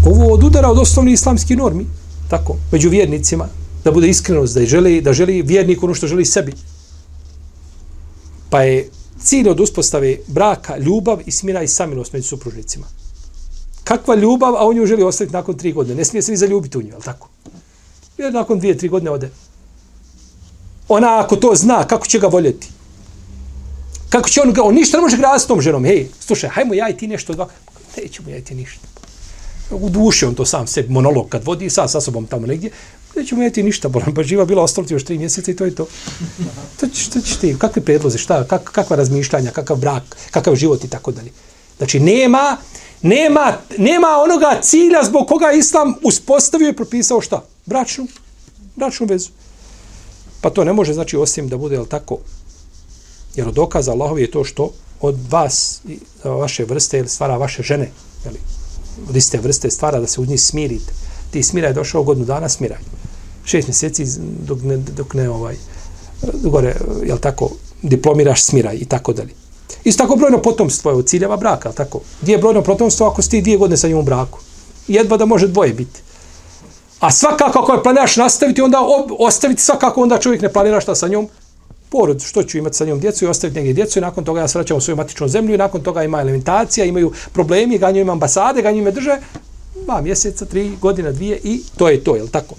ovo odudara od osnovnih islamskih normi, tako, među vjernicima, da bude iskrenost, da želi, da želi vjernik ono što želi sebi. Pa je cilj od uspostave braka ljubav i smira i samilost među supružnicima. Kakva ljubav, a on ju želi ostaviti nakon tri godine. Ne smije se ni zaljubiti u nju, ali tako? Jer nakon dvije, tri godine ode. Ona ako to zna, kako će ga voljeti? Kako će on, on ništa ne može graditi s tom ženom. Hej, slušaj, hajmo ja i ti nešto dva. Nećemo ja i ti ništa. U duši on to sam sebi monolog kad vodi, sa, sa sobom tamo negdje nećemo ti ništa, bolam, pa živa bila ostalo još tri mjeseca i to je to. To ćeš, to ćeš ti, kakve predloze, šta, kak, kakva razmišljanja, kakav brak, kakav život i tako dalje. Znači, nema, nema, nema onoga cilja zbog koga Islam uspostavio i propisao šta? Bračnu, bračnu vezu. Pa to ne može, znači, osim da bude, jel tako, jer od dokaza Allahovi je to što od vas, vaše vrste, stvara vaše žene, Jeli, od iste vrste stvara da se u njih smirite. Ti smiraj došao godinu dana, smiraj šest mjeseci dok ne, dok ne ovaj, gore, jel tako, diplomiraš, smiraj i tako dalje. Isto tako brojno potomstvo je od ciljeva braka, jel tako? Gdje je brojno potomstvo ako si ti dvije godine sa njom u braku? Jedva da može dvoje biti. A svakako ako je planiraš nastaviti, onda ob, ostaviti svakako, onda čovjek ne planira šta sa njom? Porod, što ću imati sa njom djecu i ostaviti negdje djecu i nakon toga ja se vraćam u svoju matičnu zemlju i nakon toga ima elementacija, imaju problemi, ganju im ambasade, ganju im drže, dva mjeseca, tri godina, dvije i to je to, jel tako?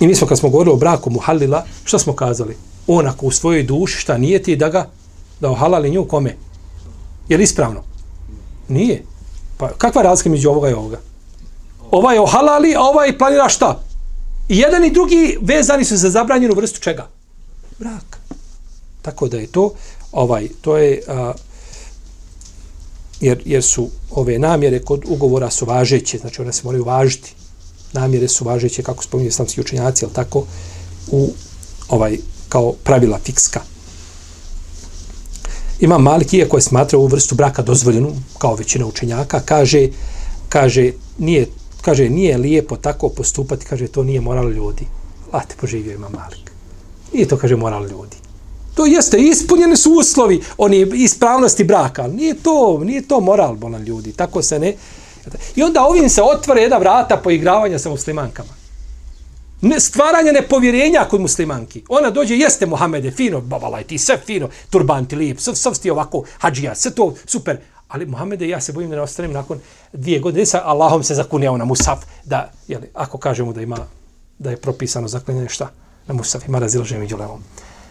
I mi smo kad smo govorili o braku muhalila, šta smo kazali? On ako u svojoj duši šta nije ti da ga, da ohalali nju kome? Je li ispravno? Nije. Pa kakva je razlika među ovoga i ovoga? Ovaj je ohalali, a ovaj planira šta? I jedan i drugi vezani su za zabranjenu vrstu čega? Brak. Tako da je to, ovaj, to je, a, jer, jer su ove namjere kod ugovora su važeće, znači one se moraju važiti. Namjere su važeće, kako spominje islamski učenjaci, ali tako, u ovaj, kao pravila fikska. Ima Malik, iako je smatrao ovu vrstu braka dozvoljenu, kao većina učenjaka, kaže, kaže, nije, kaže, nije lijepo tako postupati, kaže, to nije moral ljudi. Late poživio ima Malik. Nije to, kaže, moral ljudi. To jeste, ispunjeni su uslovi, oni ispravnosti braka, ali nije to, nije to moral, bolan ljudi. Tako se ne... I onda ovim se otvore jedna vrata poigravanja sa muslimankama ne, stvaranje nepovjerenja kod muslimanki. Ona dođe, jeste Mohamede, fino, babalaj ti, sve fino, turbanti, lijep, sve, sve ti ovako, hađija, sve to, super. Ali Muhammede, ja se bojim da ne ostanem nakon dvije godine, sa Allahom se zakunjao na Musaf, da, jeli, ako kažemo da ima, da je propisano zaklinjanje šta, na Musaf, ima razilaženje među levom.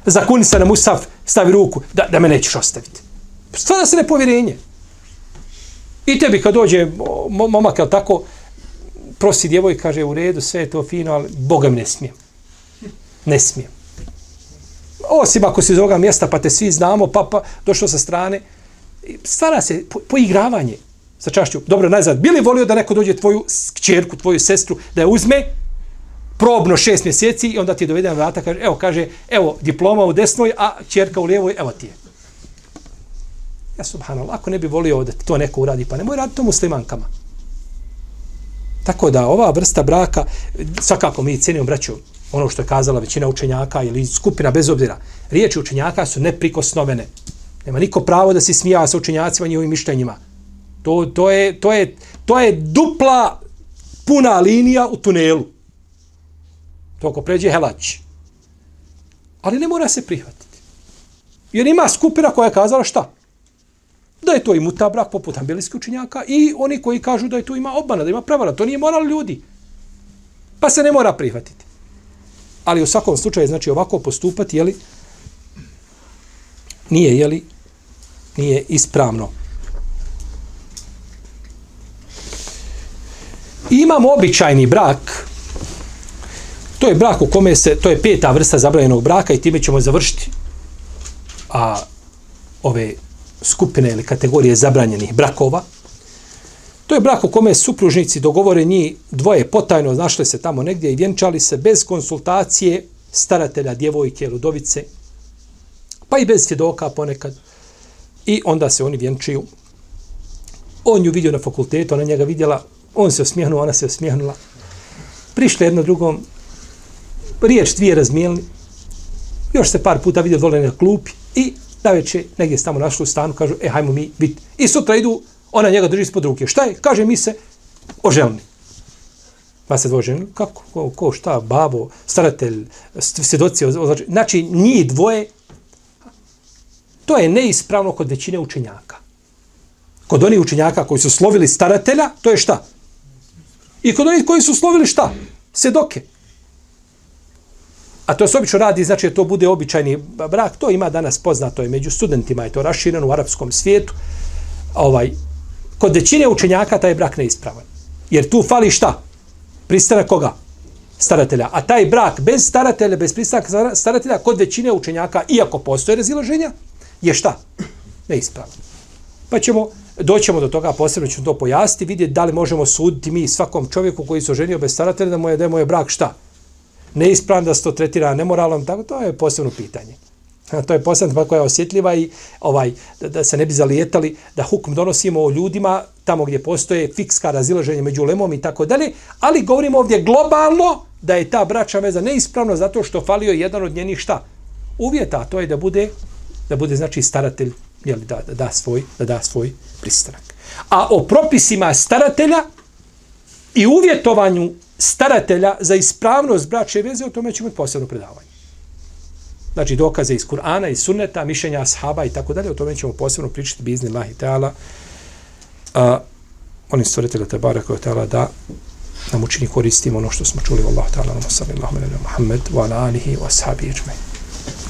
Zakuni se na Musaf, stavi ruku, da, da me nećeš ostaviti. Stvara se nepovjerenje. I tebi kad dođe momak, jel tako, prosi djevoj, kaže, u redu, sve je to fino, ali Boga ne smijem. Ne smijem. Osim ako si iz ovoga mjesta, pa te svi znamo, pa, pa došlo sa strane. Stvara se po, poigravanje sa čašću. Dobro, najzad, bili volio da neko dođe tvoju kćerku, tvoju sestru, da je uzme, probno šest mjeseci i onda ti je doveden vrata, kaže, evo, kaže, evo, diploma u desnoj, a čerka u lijevoj, evo ti je. Ja, subhanallah, ako ne bi volio da to neko uradi, pa nemoj raditi to muslimankama. Tako da ova vrsta braka, svakako mi cijenimo braću, ono što je kazala većina učenjaka ili skupina bez obzira, riječi učenjaka su neprikosnovene. Nema niko pravo da se smija sa učenjacima i njihovim mišljenjima. To, to, je, to, je, to je dupla puna linija u tunelu. To ako pređe helać. Ali ne mora se prihvatiti. Jer ima skupina koja je kazala šta? da je to i muta brak poput ambelijskih učenjaka i oni koji kažu da je to ima obmana, da ima prevara. To nije moral ljudi. Pa se ne mora prihvatiti. Ali u svakom slučaju, znači ovako postupati, jeli, nije, jeli, nije ispravno. Imamo običajni brak, to je brak u kome se, to je peta vrsta zabranjenog braka i time ćemo završiti a ove skupine ili kategorije zabranjenih brakova. To je brak u kome supružnici dogovore njih dvoje potajno našli se tamo negdje i vjenčali se bez konsultacije staratelja, djevojke, ludovice, pa i bez svjedoka ponekad. I onda se oni vjenčuju. On ju vidio na fakultetu, ona njega vidjela, on se osmijehnuo, ona se osmijehnula. Prišli jedno drugom, riječ dvije razmijelni, još se par puta vidio dole na klupi i na večer, negdje se tamo našli u stanu, kažu, e, hajmo mi biti. I sutra idu, ona njega drži ispod ruke. Šta je? Kaže, mi se oželni. Pa se dvoje ženi, kako, ko, ko, šta, babo, staratelj, svjedoci, znači, njih dvoje, to je neispravno kod većine učenjaka. Kod onih učenjaka koji su slovili staratelja, to je šta? I kod onih koji su slovili šta? Sedoke. A to se obično radi, znači to bude običajni brak, to ima danas poznato je među studentima, je to rašireno u arapskom svijetu. Ovaj, kod većine učenjaka taj brak neispravan. Jer tu fali šta? Pristanak koga? Staratelja. A taj brak bez staratelja, bez pristanka staratelja, kod većine učenjaka, iako postoje razilaženja, je šta? Neispravan. Pa ćemo, doćemo do toga, posebno ćemo to pojasniti, vidjeti da li možemo suditi mi svakom čovjeku koji se oženio bez staratelja, da mu je, da mu je brak šta? neispravan, da se to tretira nemoralom, tako to je posebno pitanje. A to je posebno pa koja je osjetljiva i ovaj da, da, se ne bi zalijetali da hukm donosimo o ljudima tamo gdje postoje fikska razilaženje među lemom i tako dalje, ali govorimo ovdje globalno da je ta braća veza neispravna zato što falio jedan od njenih šta? Uvjeta, to je da bude da bude znači staratelj jeli, da, da, da, svoj, da da svoj pristanak. A o propisima staratelja i uvjetovanju staratelja za ispravnost braće veze, o tome ćemo posebno predavanje. Znači dokaze iz Kur'ana, iz sunneta, mišljenja ashaba i tako dalje, o tome ćemo posebno pričati bizni lahi teala. A, oni stvoritelja Tebara koja teala da nam učini koristimo ono što smo čuli. Allah ta'ala, nama sallallahu alaihi wa Muhammed, wa ala alihi wa ashabi iđmej.